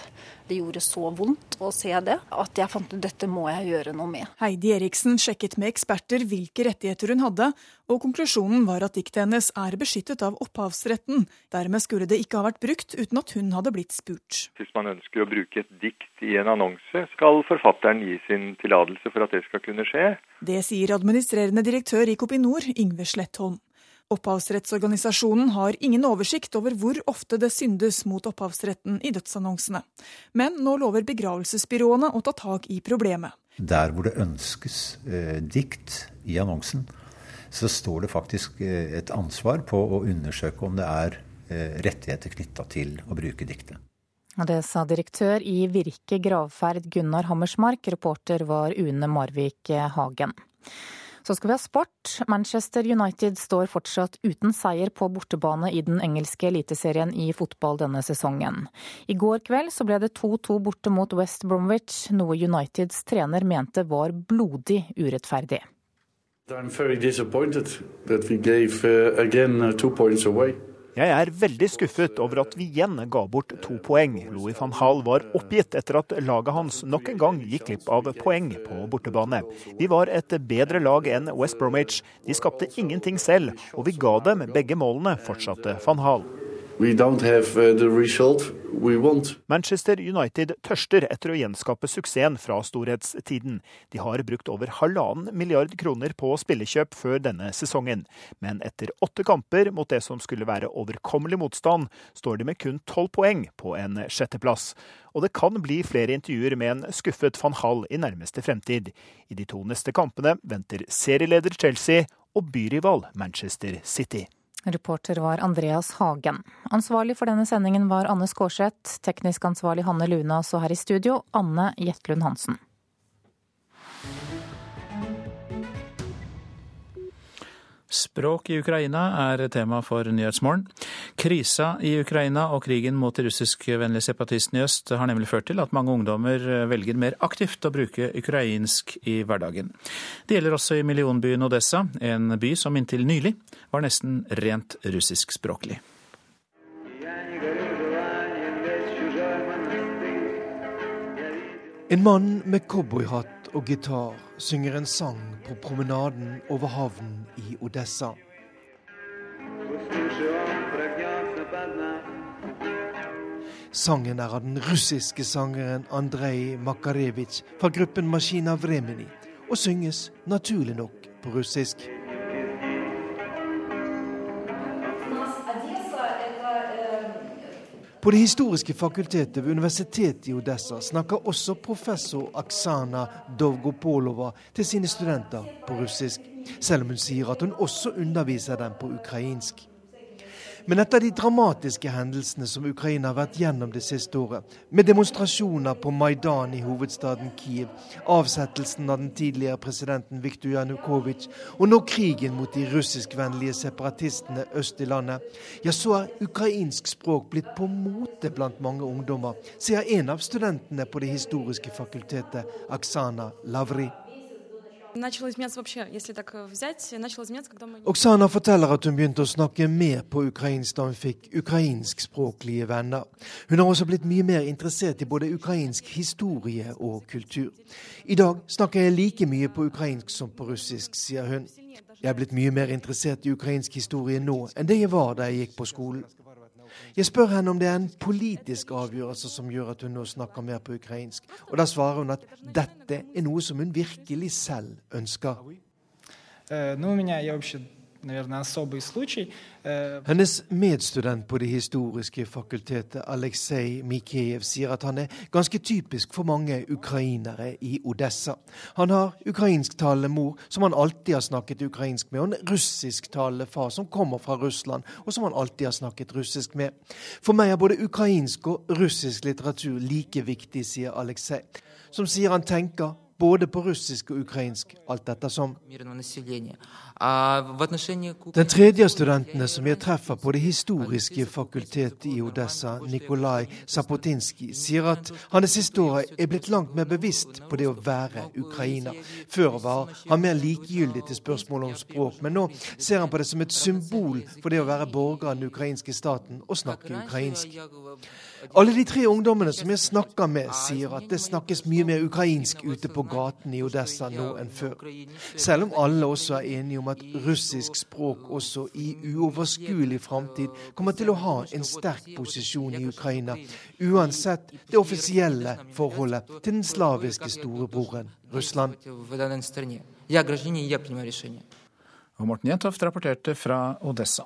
Det gjorde så vondt å se det at jeg fant ut dette må jeg gjøre noe med. Heidi Eriksen sjekket med eksperter hvilke rettigheter hun hadde, og konklusjonen var at diktet hennes er beskyttet av opphavsretten. Dermed skulle det ikke ha vært brukt uten at hun hadde blitt spurt. Hvis man ønsker å bruke et dikt i en annonse, skal forfatteren gi sin tillatelse for at det skal kunne skje. Det sier administrerende direktør i Kopinor, Yngve Slettholm. Opphavsrettsorganisasjonen har ingen oversikt over hvor ofte det syndes mot opphavsretten i dødsannonsene. Men nå lover begravelsesbyråene å ta tak i problemet. Der hvor det ønskes eh, dikt i annonsen, så står det faktisk eh, et ansvar på å undersøke om det er eh, rettigheter knytta til å bruke diktet. Det sa direktør i Virke gravferd Gunnar Hammersmark. Reporter var Une Marvik Hagen. Så skal vi ha sport. Manchester United står fortsatt uten seier på bortebane i den engelske eliteserien i fotball denne sesongen. I går kveld så ble det 2-2 borte mot West Bromwich, noe Uniteds trener mente var blodig urettferdig. Uh, uh. Jeg er veldig skuffet over at vi igjen ga bort to poeng. Louis van Hall var oppgitt etter at laget hans nok en gang gikk glipp av poeng på bortebane. Vi var et bedre lag enn West Bromwich. De skapte ingenting selv, og vi ga dem begge målene, fortsatte van Hall. Uh, Manchester United tørster etter å gjenskape suksessen fra storhetstiden. De har brukt over halvannen milliard kroner på spillekjøp før denne sesongen. Men etter åtte kamper mot det som skulle være overkommelig motstand, står de med kun tolv poeng på en sjetteplass. Og det kan bli flere intervjuer med en skuffet van Hall i nærmeste fremtid. I de to neste kampene venter serieleder Chelsea og byrival Manchester City. Reporter var Andreas Hagen. Ansvarlig for denne sendingen var Anne Skårseth, teknisk ansvarlig Hanne Lunas og her i studio Anne Jetlund Hansen. Språk i Ukraina er tema for Nyhetsmorgen. Krisa i Ukraina og krigen mot de russiskvennlige separatistene i øst har nemlig ført til at mange ungdommer velger mer aktivt å bruke ukrainsk i hverdagen. Det gjelder også i millionbyen Odessa, en by som inntil nylig var nesten rent russiskspråklig. En mann med cowboyhatt og gitar synger en sang på promenaden over havnen i Odessa. Sangen er av den russiske sangeren Andrej Makarevitsj fra gruppen Maskina Vremeni, og synges naturlig nok på russisk. På Det historiske fakultetet ved universitetet i Odessa snakker også professor Aksana Dovgopolova til sine studenter på russisk, selv om hun sier at hun også underviser dem på ukrainsk. Men etter de dramatiske hendelsene som Ukraina har vært gjennom det siste året, med demonstrasjoner på Maidan i hovedstaden Kiev, avsettelsen av den tidligere presidenten Viktor Janukovitsj, og nå krigen mot de russiskvennlige separatistene øst i landet, ja, så er ukrainsk språk blitt på mote blant mange ungdommer, sier en av studentene på Det historiske fakultetet, Aksana Lavri. Oksana forteller at hun begynte å snakke mer på ukrainsk da hun fikk ukrainskspråklige venner. Hun har også blitt mye mer interessert i både ukrainsk historie og kultur. I dag snakker jeg like mye på ukrainsk som på russisk, sier hun. Jeg er blitt mye mer interessert i ukrainsk historie nå enn det jeg var da jeg gikk på skolen. Jeg spør henne om det er en politisk avgjørelse som gjør at hun nå snakker mer på ukrainsk. Og da svarer hun at dette er noe som hun virkelig selv ønsker. Hennes medstudent på Det historiske fakultetet, Aleksej Mikhejev, sier at han er ganske typisk for mange ukrainere i Odessa. Han har ukrainsktalende mor, som han alltid har snakket ukrainsk med, og en russisktalende far som kommer fra Russland, og som han alltid har snakket russisk med. For meg er både ukrainsk og russisk litteratur like viktig, sier Aleksej, som sier han tenker både på russisk og ukrainsk, alt ettersom. Den tredje av studentene som jeg treffer på det historiske fakultetet i Odessa, Nikolai Sapotinskij, sier at han det siste året er blitt langt mer bevisst på det å være ukrainer. Før var han mer likegyldig til spørsmålet om språk, men nå ser han på det som et symbol for det å være borger av den ukrainske staten og snakke ukrainsk. Alle de tre ungdommene som jeg snakker med, sier at det snakkes mye mer ukrainsk ute på gaten i Odessa nå enn før. Selv om alle også er enige om at russisk språk også i uoverskuelig framtid kommer til å ha en sterk posisjon i Ukraina, uansett det offisielle forholdet til den slaviske storebroren Russland. Og Morten Jentoft rapporterte fra Odessa.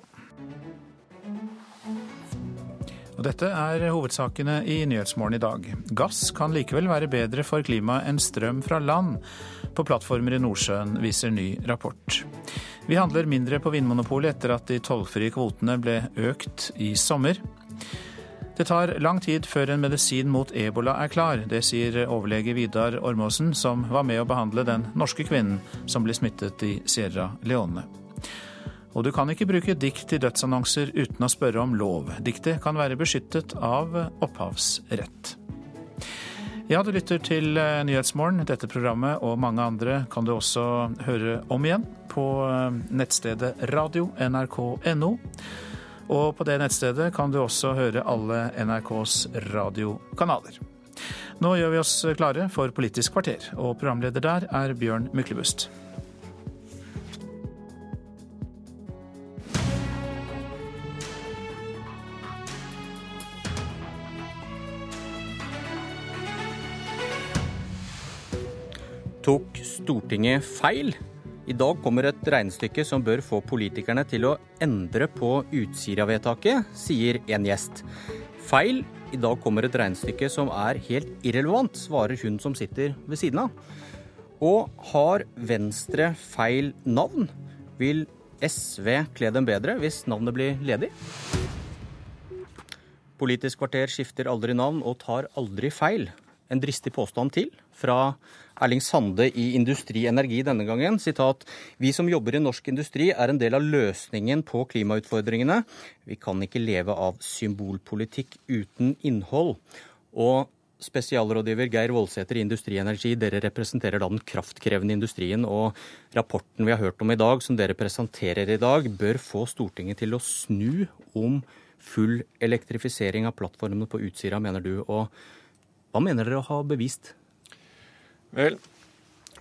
Og dette er hovedsakene i Nyhetsmorgen i dag. Gass kan likevel være bedre for klimaet enn strøm fra land. På plattformer i Nordsjøen, viser ny rapport. Vi handler mindre på Vinmonopolet etter at de tollfrie kvotene ble økt i sommer. Det tar lang tid før en medisin mot ebola er klar. Det sier overlege Vidar Ormåsen, som var med å behandle den norske kvinnen som ble smittet i Sierra Leone. Og du kan ikke bruke dikt i dødsannonser uten å spørre om lov. Diktet kan være beskyttet av opphavsrett. Ja, du lytter til Nyhetsmorgen. Dette programmet og mange andre kan du også høre om igjen på nettstedet radio.nrk.no. Og på det nettstedet kan du også høre alle NRKs radiokanaler. Nå gjør vi oss klare for Politisk kvarter, og programleder der er Bjørn Myklebust. Tok Stortinget feil? I dag kommer et regnestykke som bør få politikerne til å endre på Utsira-vedtaket, sier en gjest. Feil? I dag kommer et regnestykke som er helt irrelevant, svarer hun som sitter ved siden av. Og har Venstre feil navn? Vil SV kle dem bedre hvis navnet blir ledig? Politisk kvarter skifter aldri navn og tar aldri feil. En dristig påstand til fra Erling Sande i Industri Energi denne gangen. Sitat Vi som jobber i norsk industri er en del av løsningen på klimautfordringene. Vi kan ikke leve av symbolpolitikk uten innhold. Og spesialrådgiver Geir Voldsæter i Industri Energi, dere representerer da den kraftkrevende industrien. Og rapporten vi har hørt om i dag, som dere presenterer i dag, bør få Stortinget til å snu om full elektrifisering av plattformene på Utsira, mener du. Og hva mener dere å ha bevist? Vel,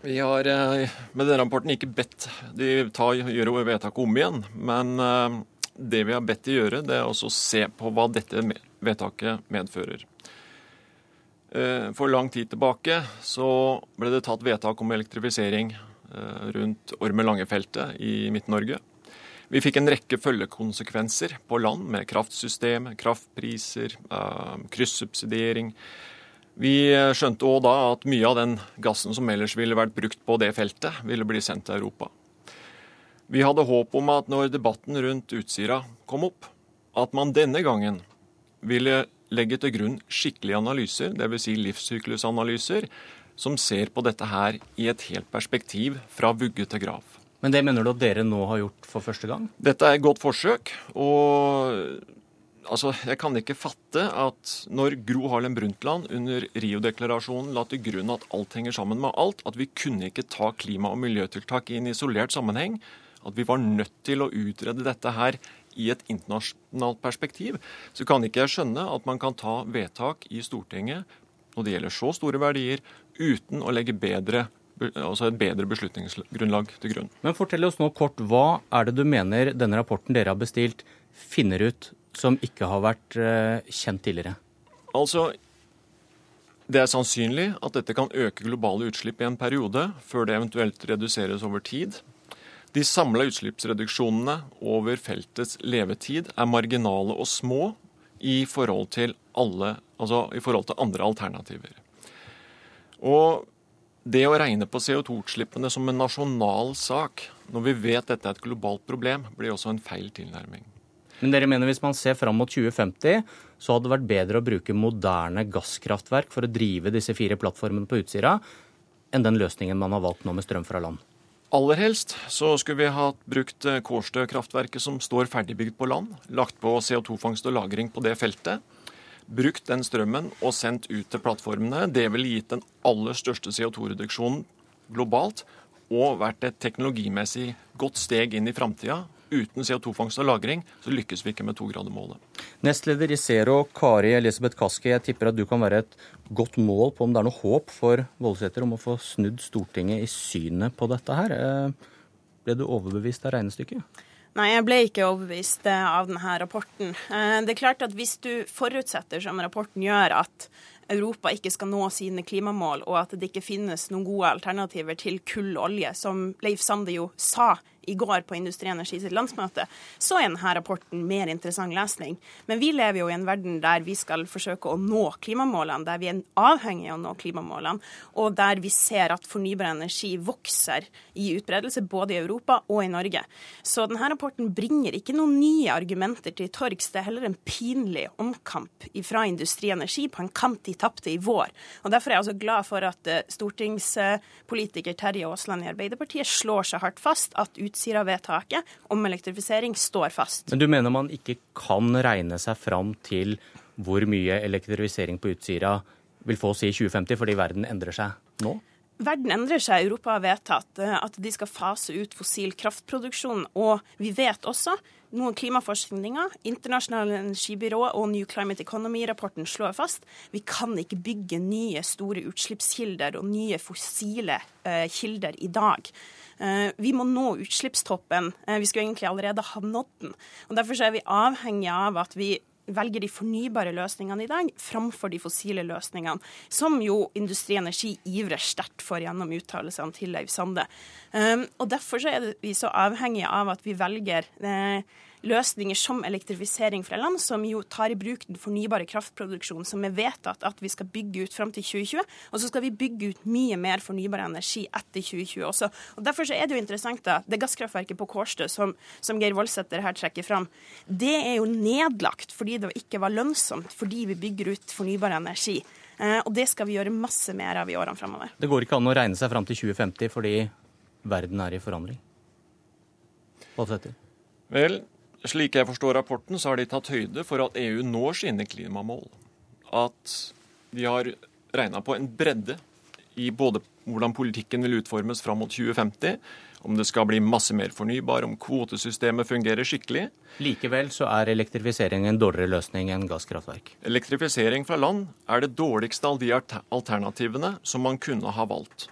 vi har eh, med denne rapporten ikke bedt de ta, gjøre vedtaket om igjen. Men eh, det vi har bedt de gjøre, det er også å se på hva dette vedtaket medfører. Eh, for lang tid tilbake så ble det tatt vedtak om elektrifisering rundt Ormen Lange-feltet i Midt-Norge. Vi fikk en rekke følgekonsekvenser på land med kraftsystem, kraftpriser, kryssubsidiering. Vi skjønte òg da at mye av den gassen som ellers ville vært brukt på det feltet, ville bli sendt til Europa. Vi hadde håp om at når debatten rundt Utsira kom opp, at man denne gangen ville legge til grunn skikkelige analyser, dvs. Si livssyklusanalyser, som ser på dette her i et helt perspektiv fra vugge til grav. Men det mener du at dere nå har gjort for første gang? Dette er et godt forsøk. Og altså, jeg kan ikke fatte at når Gro Harlem Brundtland under Rio-deklarasjonen la til grunn at alt henger sammen med alt, at vi kunne ikke ta klima- og miljøtiltak i en isolert sammenheng, at vi var nødt til å utrede dette her i et internasjonalt perspektiv, så kan ikke jeg skjønne at man kan ta vedtak i Stortinget når det gjelder så store verdier, uten å legge bedre altså et bedre beslutningsgrunnlag til grunn. Men fortell oss nå kort, hva er det du mener denne rapporten dere har bestilt finner ut som ikke har vært eh, kjent tidligere? Altså, det er sannsynlig at dette kan øke globale utslipp i en periode, før det eventuelt reduseres over tid. De samla utslippsreduksjonene over feltets levetid er marginale og små i forhold til, alle, altså i forhold til andre alternativer. Og det å regne på CO2-utslippene som en nasjonal sak, når vi vet dette er et globalt problem, blir også en feil tilnærming. Men dere mener hvis man ser fram mot 2050, så hadde det vært bedre å bruke moderne gasskraftverk for å drive disse fire plattformene på Utsira, enn den løsningen man har valgt nå med strøm fra land? Aller helst så skulle vi ha brukt Kårstø-kraftverket som står ferdigbygd på land, lagt på CO2-fangst og -lagring på det feltet brukt den strømmen og sendt ut til plattformene. Det ville gitt den aller største CO2-reduksjonen globalt og vært et teknologimessig godt steg inn i framtida. Uten CO2-fangst og -lagring så lykkes vi ikke med togradermålet. Nestleder i Zero, Kari Elisabeth Kaski, jeg tipper at du kan være et godt mål på om det er noe håp for Voldsæter om å få snudd Stortinget i synet på dette her. Eh, ble du overbevist av regnestykket? Nei, jeg ble ikke overbevist eh, av denne rapporten. Eh, det er klart at Hvis du forutsetter, som rapporten gjør, at Europa ikke skal nå sine klimamål, og at det ikke finnes noen gode alternativer til kull og olje, som Leif Sande jo sa i går på Industri Energi sitt landsmøte, så er denne rapporten mer interessant lesning. Men vi lever jo i en verden der vi skal forsøke å nå klimamålene, der vi er avhengige av å nå klimamålene, og der vi ser at fornybar energi vokser i utbredelse både i Europa og i Norge. Så denne rapporten bringer ikke noen nye argumenter til torgs. Det er heller en pinlig omkamp fra Industri Energi på en kamp de tapte i vår. Og Derfor er jeg også glad for at eh, stortingspolitiker Terje Aasland i Arbeiderpartiet slår seg hardt fast at Utsira-vedtaket om elektrifisering står fast. Men du mener man ikke kan regne seg fram til hvor mye elektrifisering på Utsira vil få si i 2050, fordi verden endrer seg nå? Verden endrer seg. Europa har vedtatt eh, at de skal fase ut fossil kraftproduksjon. Og vi vet også noen klimaforskninger, Internasjonale energibyrå og New Climate Economy-rapporten slår fast vi kan ikke bygge nye store utslippskilder og nye fossile eh, kilder i dag. Eh, vi må nå utslippstoppen. Eh, vi skulle egentlig allerede ha nådd den. Og Derfor er vi avhengig av at vi velger de fornybare løsningene i dag framfor de fossile løsningene, som jo Industri Energi ivrer sterkt for gjennom uttalelsene til Leiv Sande. Um, og Derfor er vi så avhengige av at vi velger eh, løsninger som elektrifisering fra land, som jo tar i bruk den fornybare kraftproduksjonen som er vedtatt at vi skal bygge ut fram til 2020. Og så skal vi bygge ut mye mer fornybar energi etter 2020 også. Og Derfor så er det jo interessant da, det gasskraftverket på Kårstø som, som Geir Voldsæter her trekker fram, det er jo nedlagt fordi det ikke var lønnsomt, fordi vi bygger ut fornybar energi. Eh, og det skal vi gjøre masse mer av i årene framover. Det går ikke an å regne seg fram til 2050 fordi verden er i forandring? Voldsæter? Vel, slik jeg forstår rapporten, så har de tatt høyde for at EU når sine klimamål. At de har regna på en bredde i både hvordan politikken vil utformes fram mot 2050, om det skal bli masse mer fornybar, om kvotesystemet fungerer skikkelig. Likevel så er elektrifisering en dårligere løsning enn gasskraftverk? Elektrifisering fra land er det dårligste av de alternativene som man kunne ha valgt.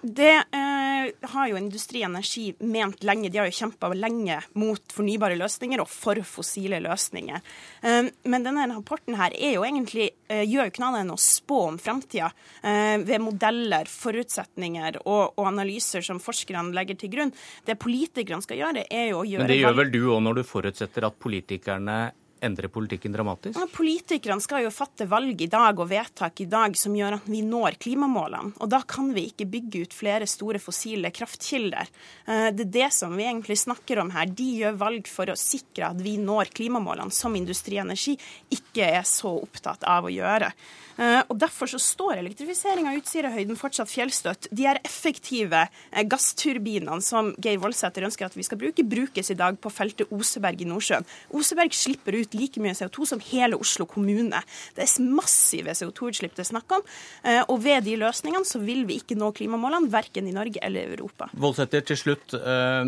Det eh, har jo Industri Energi ment lenge. De har jo kjempa lenge mot fornybare løsninger og for fossile løsninger. Eh, men denne rapporten her er jo egentlig, eh, gjør jo ikke annet enn å spå om framtida eh, ved modeller, forutsetninger og, og, analyser som forskerne legger til grunn. Det politikerne skal gjøre, er jo å gjøre Men det gjør vel du òg når du forutsetter at politikerne endre politikken dramatisk? Ja, politikerne skal jo fatte valg i dag og vedtak i dag som gjør at vi når klimamålene. Og da kan vi ikke bygge ut flere store fossile kraftkilder. Eh, det er det som vi egentlig snakker om her. De gjør valg for å sikre at vi når klimamålene, som Industri Energi ikke er så opptatt av å gjøre. Eh, og Derfor så står elektrifisering av Utsirahøyden fortsatt fjellstøtt. De er effektive eh, gassturbinene som Geir Voldsæter ønsker at vi skal bruke, brukes i dag på feltet Oseberg i Nordsjøen. Oseberg slipper ut like mye CO2 som hele Oslo kommune. Det er massive CO2-utslipp det er snakk om. Eh, og ved de løsningene så vil vi ikke nå klimamålene, verken i Norge eller Europa. Voldsæter, til slutt.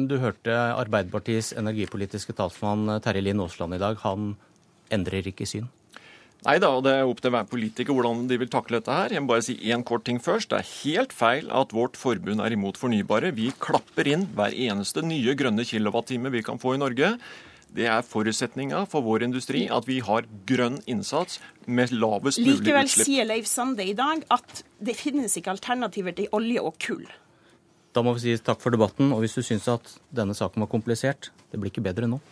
Du hørte Arbeiderpartiets energipolitiske talsmann Terje Lien Aasland i dag. Han endrer ikke syn? Nei da, og det er opp til hver politiker hvordan de vil takle dette her. Jeg må bare si én kort ting først. Det er helt feil at vårt forbund er imot fornybare. Vi klapper inn hver eneste nye grønne kilowattime vi kan få i Norge. Det er forutsetninga for vår industri at vi har grønn innsats med lavest mulig utslipp. Likevel sier Leif Sande i dag at det finnes ikke alternativer til olje og kull. Da må vi si takk for debatten. Og hvis du syns at denne saken var komplisert, det blir ikke bedre nå.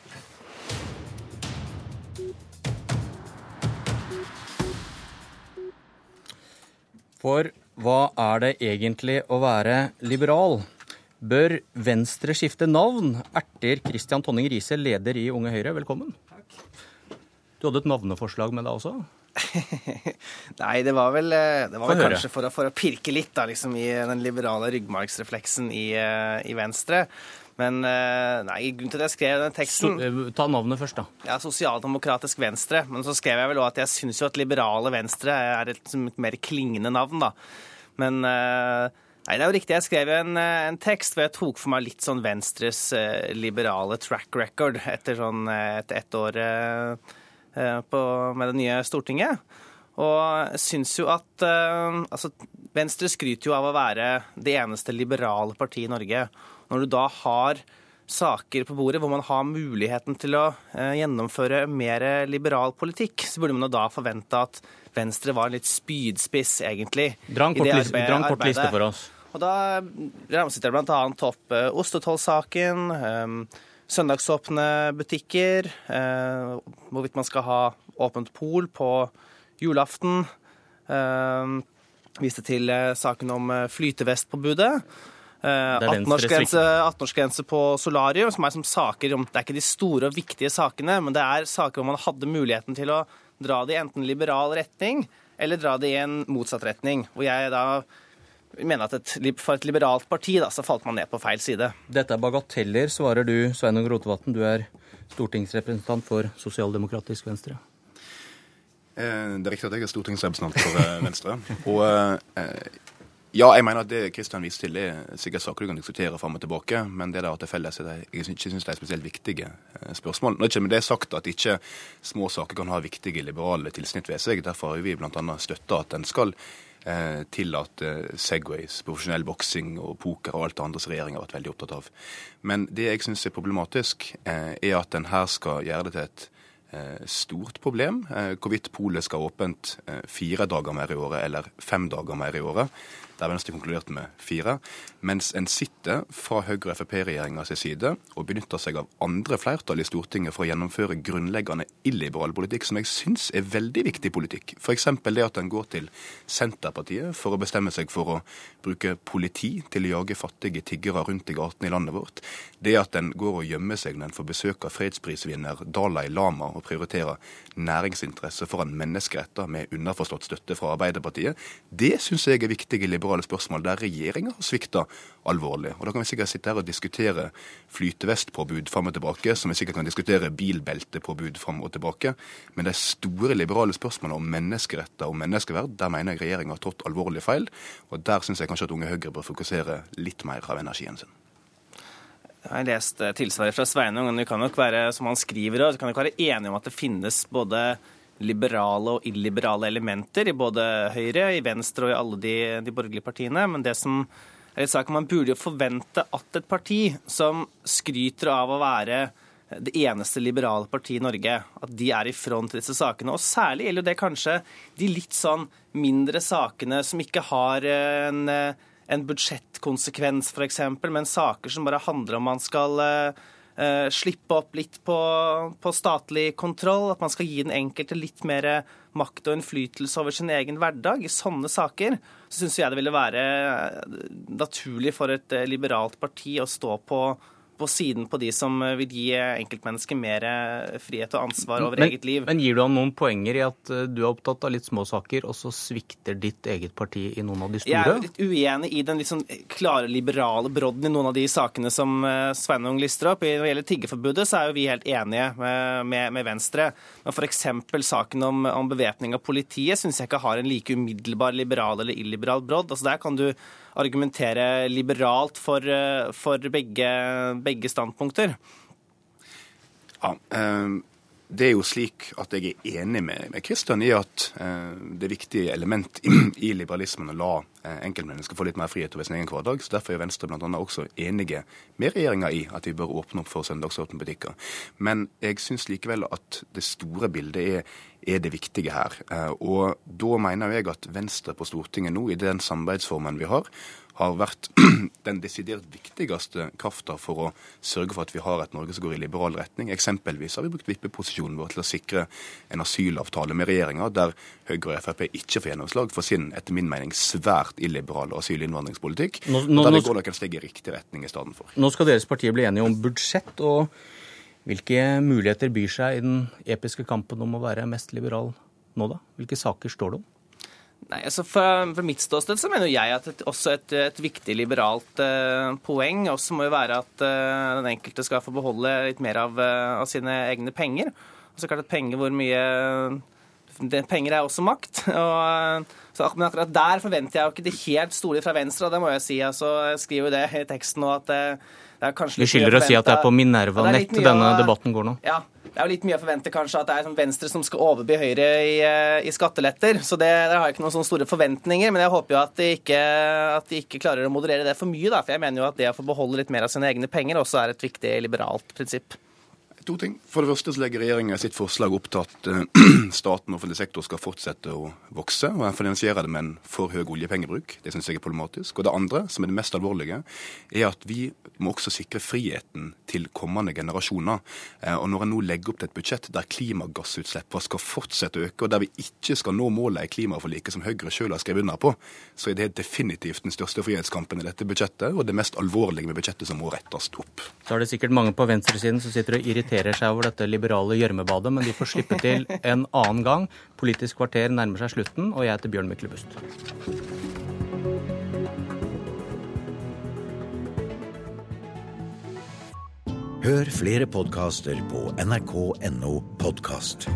For hva er det egentlig å være liberal? Bør Venstre skifte navn? Erter Christian Tonning Riise, leder i Unge Høyre, velkommen. Takk. Du hadde et navneforslag med deg også? <laughs> Nei, det var vel, eh, det var vel kanskje for å, for å, pirke litt da, liksom, i den liberale ryggmargsrefleksen i, eh, i Venstre. Men eh, nei, grunnen til at jeg skrev den teksten eh, Ta navnet først, da. Ja, Sosialdemokratisk Venstre. Men så skrev jeg vel òg at jeg syns jo at Liberale Venstre er et, et, mer klingende navn, da. Men eh, Nei, det er jo riktig. Jeg skrev en, en, tekst hvor jeg tok for meg litt sånn Venstres eh, liberale track record etter sånn et ett år eh, på, med det nye Stortinget. Og syns jo at eh, Altså, Venstre skryter jo av å være det eneste liberale partiet i Norge. Når du da har saker på bordet hvor man har muligheten til å eh, gjennomføre mer liberal politikk, så burde man da forvente at Venstre var en litt spydspiss, egentlig. Dra en kort, liste, for oss. Og Da ramset jeg bl.a. opp uh, ostetollsaken, um, søndagsåpne butikker, hvorvidt man skal ha åpent pol på julaften. Viste til saken om flytevestpåbudet. 18-årsgrense 18 på solarium, som er som saker om Det er ikke de store og viktige sakene, men det er saker hvor man hadde muligheten til å dra det i enten liberal retning eller dra det i en motsatt retning. Hvor jeg da mener at et, for et liberalt parti da, så falt man ned på feil side. Dette er bagateller, svarer du, Sveinung Rotevatn. Du er stortingsrepresentant for Sosialdemokratisk Venstre. Eh, det er riktig at jeg er stortingsrepresentant for eh, Venstre. Og eh, ja, jeg mener at det Kristian viste til, er sikkert saker du kan diskutere fram og tilbake. Men det der at det felles er jeg ikke syns det er spesielt viktige eh, spørsmål. Nå er ikke med det sagt at ikke små saker kan ha viktige liberale tilsnitt ved seg. Derfor har vi bl.a. støtta at en skal eh, tillate Segways, profesjonell boksing og poker og alt det andre som regjeringa har vært veldig opptatt av. Men det jeg syns er problematisk, eh, er at en her skal gjøre det til et stort problem. Hvorvidt polet skal ha åpent fire dager mer i året eller fem dager mer i året. Der Venstre konkluderte med fire. Mens en sitter fra Høyre-Frp-regjeringa sin side og benytter seg av andre flertall i Stortinget for å gjennomføre grunnleggende illiberal politikk, som jeg syns er veldig viktig politikk. F.eks. det at en går til Senterpartiet for å bestemme seg for å bruke politi til å jage fattige tiggere rundt i gatene i landet vårt. Det at en går og gjemmer seg når en får besøk av fredsprisvinner Dalai Lama og prioriterer næringsinteresse foran menneskeretter med underforstått støtte fra Arbeiderpartiet, det syns jeg er viktige liberale spørsmål der regjeringa har svikta alvorlig. Og Da kan vi sikkert sitte her og diskutere flytevestpåbud fram og tilbake, som vi sikkert kan diskutere bilbeltepåbud fram og tilbake. Men de store liberale spørsmålene om menneskeretter og menneskeverd, der mener jeg regjeringa har trådt alvorlig feil. Og der syns jeg kanskje at Unge Høyre bør fokusere litt mer av energien sin. Jeg har lest tilsvaret fra Sveinung, og vi kan nok være som han skriver, og kan nok være enige om at det finnes både liberale og illiberale elementer i både Høyre, i Venstre og i alle de, de borgerlige partiene. Men det som er litt sak, man burde jo forvente at et parti som skryter av å være det eneste liberale partiet i Norge, at de er i front i disse sakene. Og særlig gjelder det kanskje de litt sånn mindre sakene som ikke har en en budsjettkonsekvens, f.eks., men saker som bare handler om man skal uh, slippe opp litt på, på, statlig kontroll, at man skal gi den enkelte litt mer makt og innflytelse over sin egen hverdag. I sånne saker så syns jeg det ville være eh, naturlig for et liberalt parti å stå på på siden på de som vil gi enkeltmennesket mer frihet og ansvar over men, eget liv. Men gir du han noen poenger i at eh, du er opptatt av litt små saker, og så svikter ditt eget parti i noen av de store? Jeg er litt uenig i den sånn klare liberale brodden i noen av de sakene som eh, Sveinung lister opp. Når det gjelder tiggeforbudet, så er jo vi helt enige med, med, med Venstre. Men f.eks. saken om, om bevæpning av politiet syns jeg ikke har en like umiddelbar liberal eller illiberal brodd. Altså Der kan du argumentere liberalt for, eh, for begge, begge, standpunkter. Ja, um det er jo slik at jeg er enig med, Christian i at eh, det viktige element i, i liberalismen å la eh, enkeltmennesker få litt mer frihet over sin egen hverdag. så Derfor er Venstre bl.a. også enige med regjeringa i at vi bør åpne opp for søndagsåpne butikker. Men jeg syns likevel at det store bildet er, er det viktige her. Eh, og da mener jeg at Venstre på Stortinget nå, i den samarbeidsformen vi har, har vært <clears throat> den desidert viktigste krafta for å sørge for at vi har et Norge som går i liberal retning. Eksempelvis har vi brukt vippeposisjonen vår til å sikre en asylavtale med regjeringa der Høyre og Frp ikke får gjennomslag for sin, etter min mening, svært illiberale asylinnvandringspolitikk. Nå, nå, der det går noen steg i riktig retning i stedet for. Nå skal deres partier bli enige om budsjett. og Hvilke muligheter byr seg i den episke kampen om å være mest liberal nå, da? Hvilke saker står det om? Nei, altså Fra, fra mitt ståsted så mener jeg at et, også et, et viktig liberalt uh, poeng også må jo være at uh, den enkelte skal få beholde litt mer av, uh, av sine egne penger. Og så klart at penger hvor mye det, Penger er også makt. <laughs> og så, Men akkurat der forventer jeg jo ikke det helt store fra Venstre, og det må jeg si. altså Jeg skriver jo det i teksten nå at det er kanskje Du skylder å si at det er på Minerva-nett denne debatten går nå. Ja, det er jo litt mye å forvente kanskje at det er sånn Venstre som skal overby Høyre i, eh, i skatteletter. Så det, der har jeg ikke noen sånne store forventninger. Men jeg håper jo at de, ikke, at de ikke klarer å moderere det for mye. Da. For jeg mener jo at det å få beholde litt mer av sine egne penger også er et viktig liberalt prinsipp. To ting. For det første så legger regjeringa sitt forslag opp til at uh, <clears throat> staten og offentlig sektor skal fortsette å vokse, og en finansierer det med en for høy oljepengebruk. Det syns jeg er problematisk. Og det andre, som er det mest alvorlige, er at vi må også sikre friheten til kommende generasjoner. Uh, og når en nå legger opp til et budsjett der klimagassutslippene skal fortsette å øke, og der vi ikke skal nå målet i klimaforliket som Høyre sjøl har skrevet under på, så er det definitivt den største frihetskampen i dette budsjettet, og det mest alvorlige med budsjettet som må rettes opp. Så er det sikkert mange på venstresiden som sitter og irriterer irriterer seg over dette liberale gjørmebadet, men de får slippe til en annen gang. Politisk kvarter nærmer seg slutten, og jeg heter Bjørn Myklebust. Hør flere podkaster på nrk.no podkast.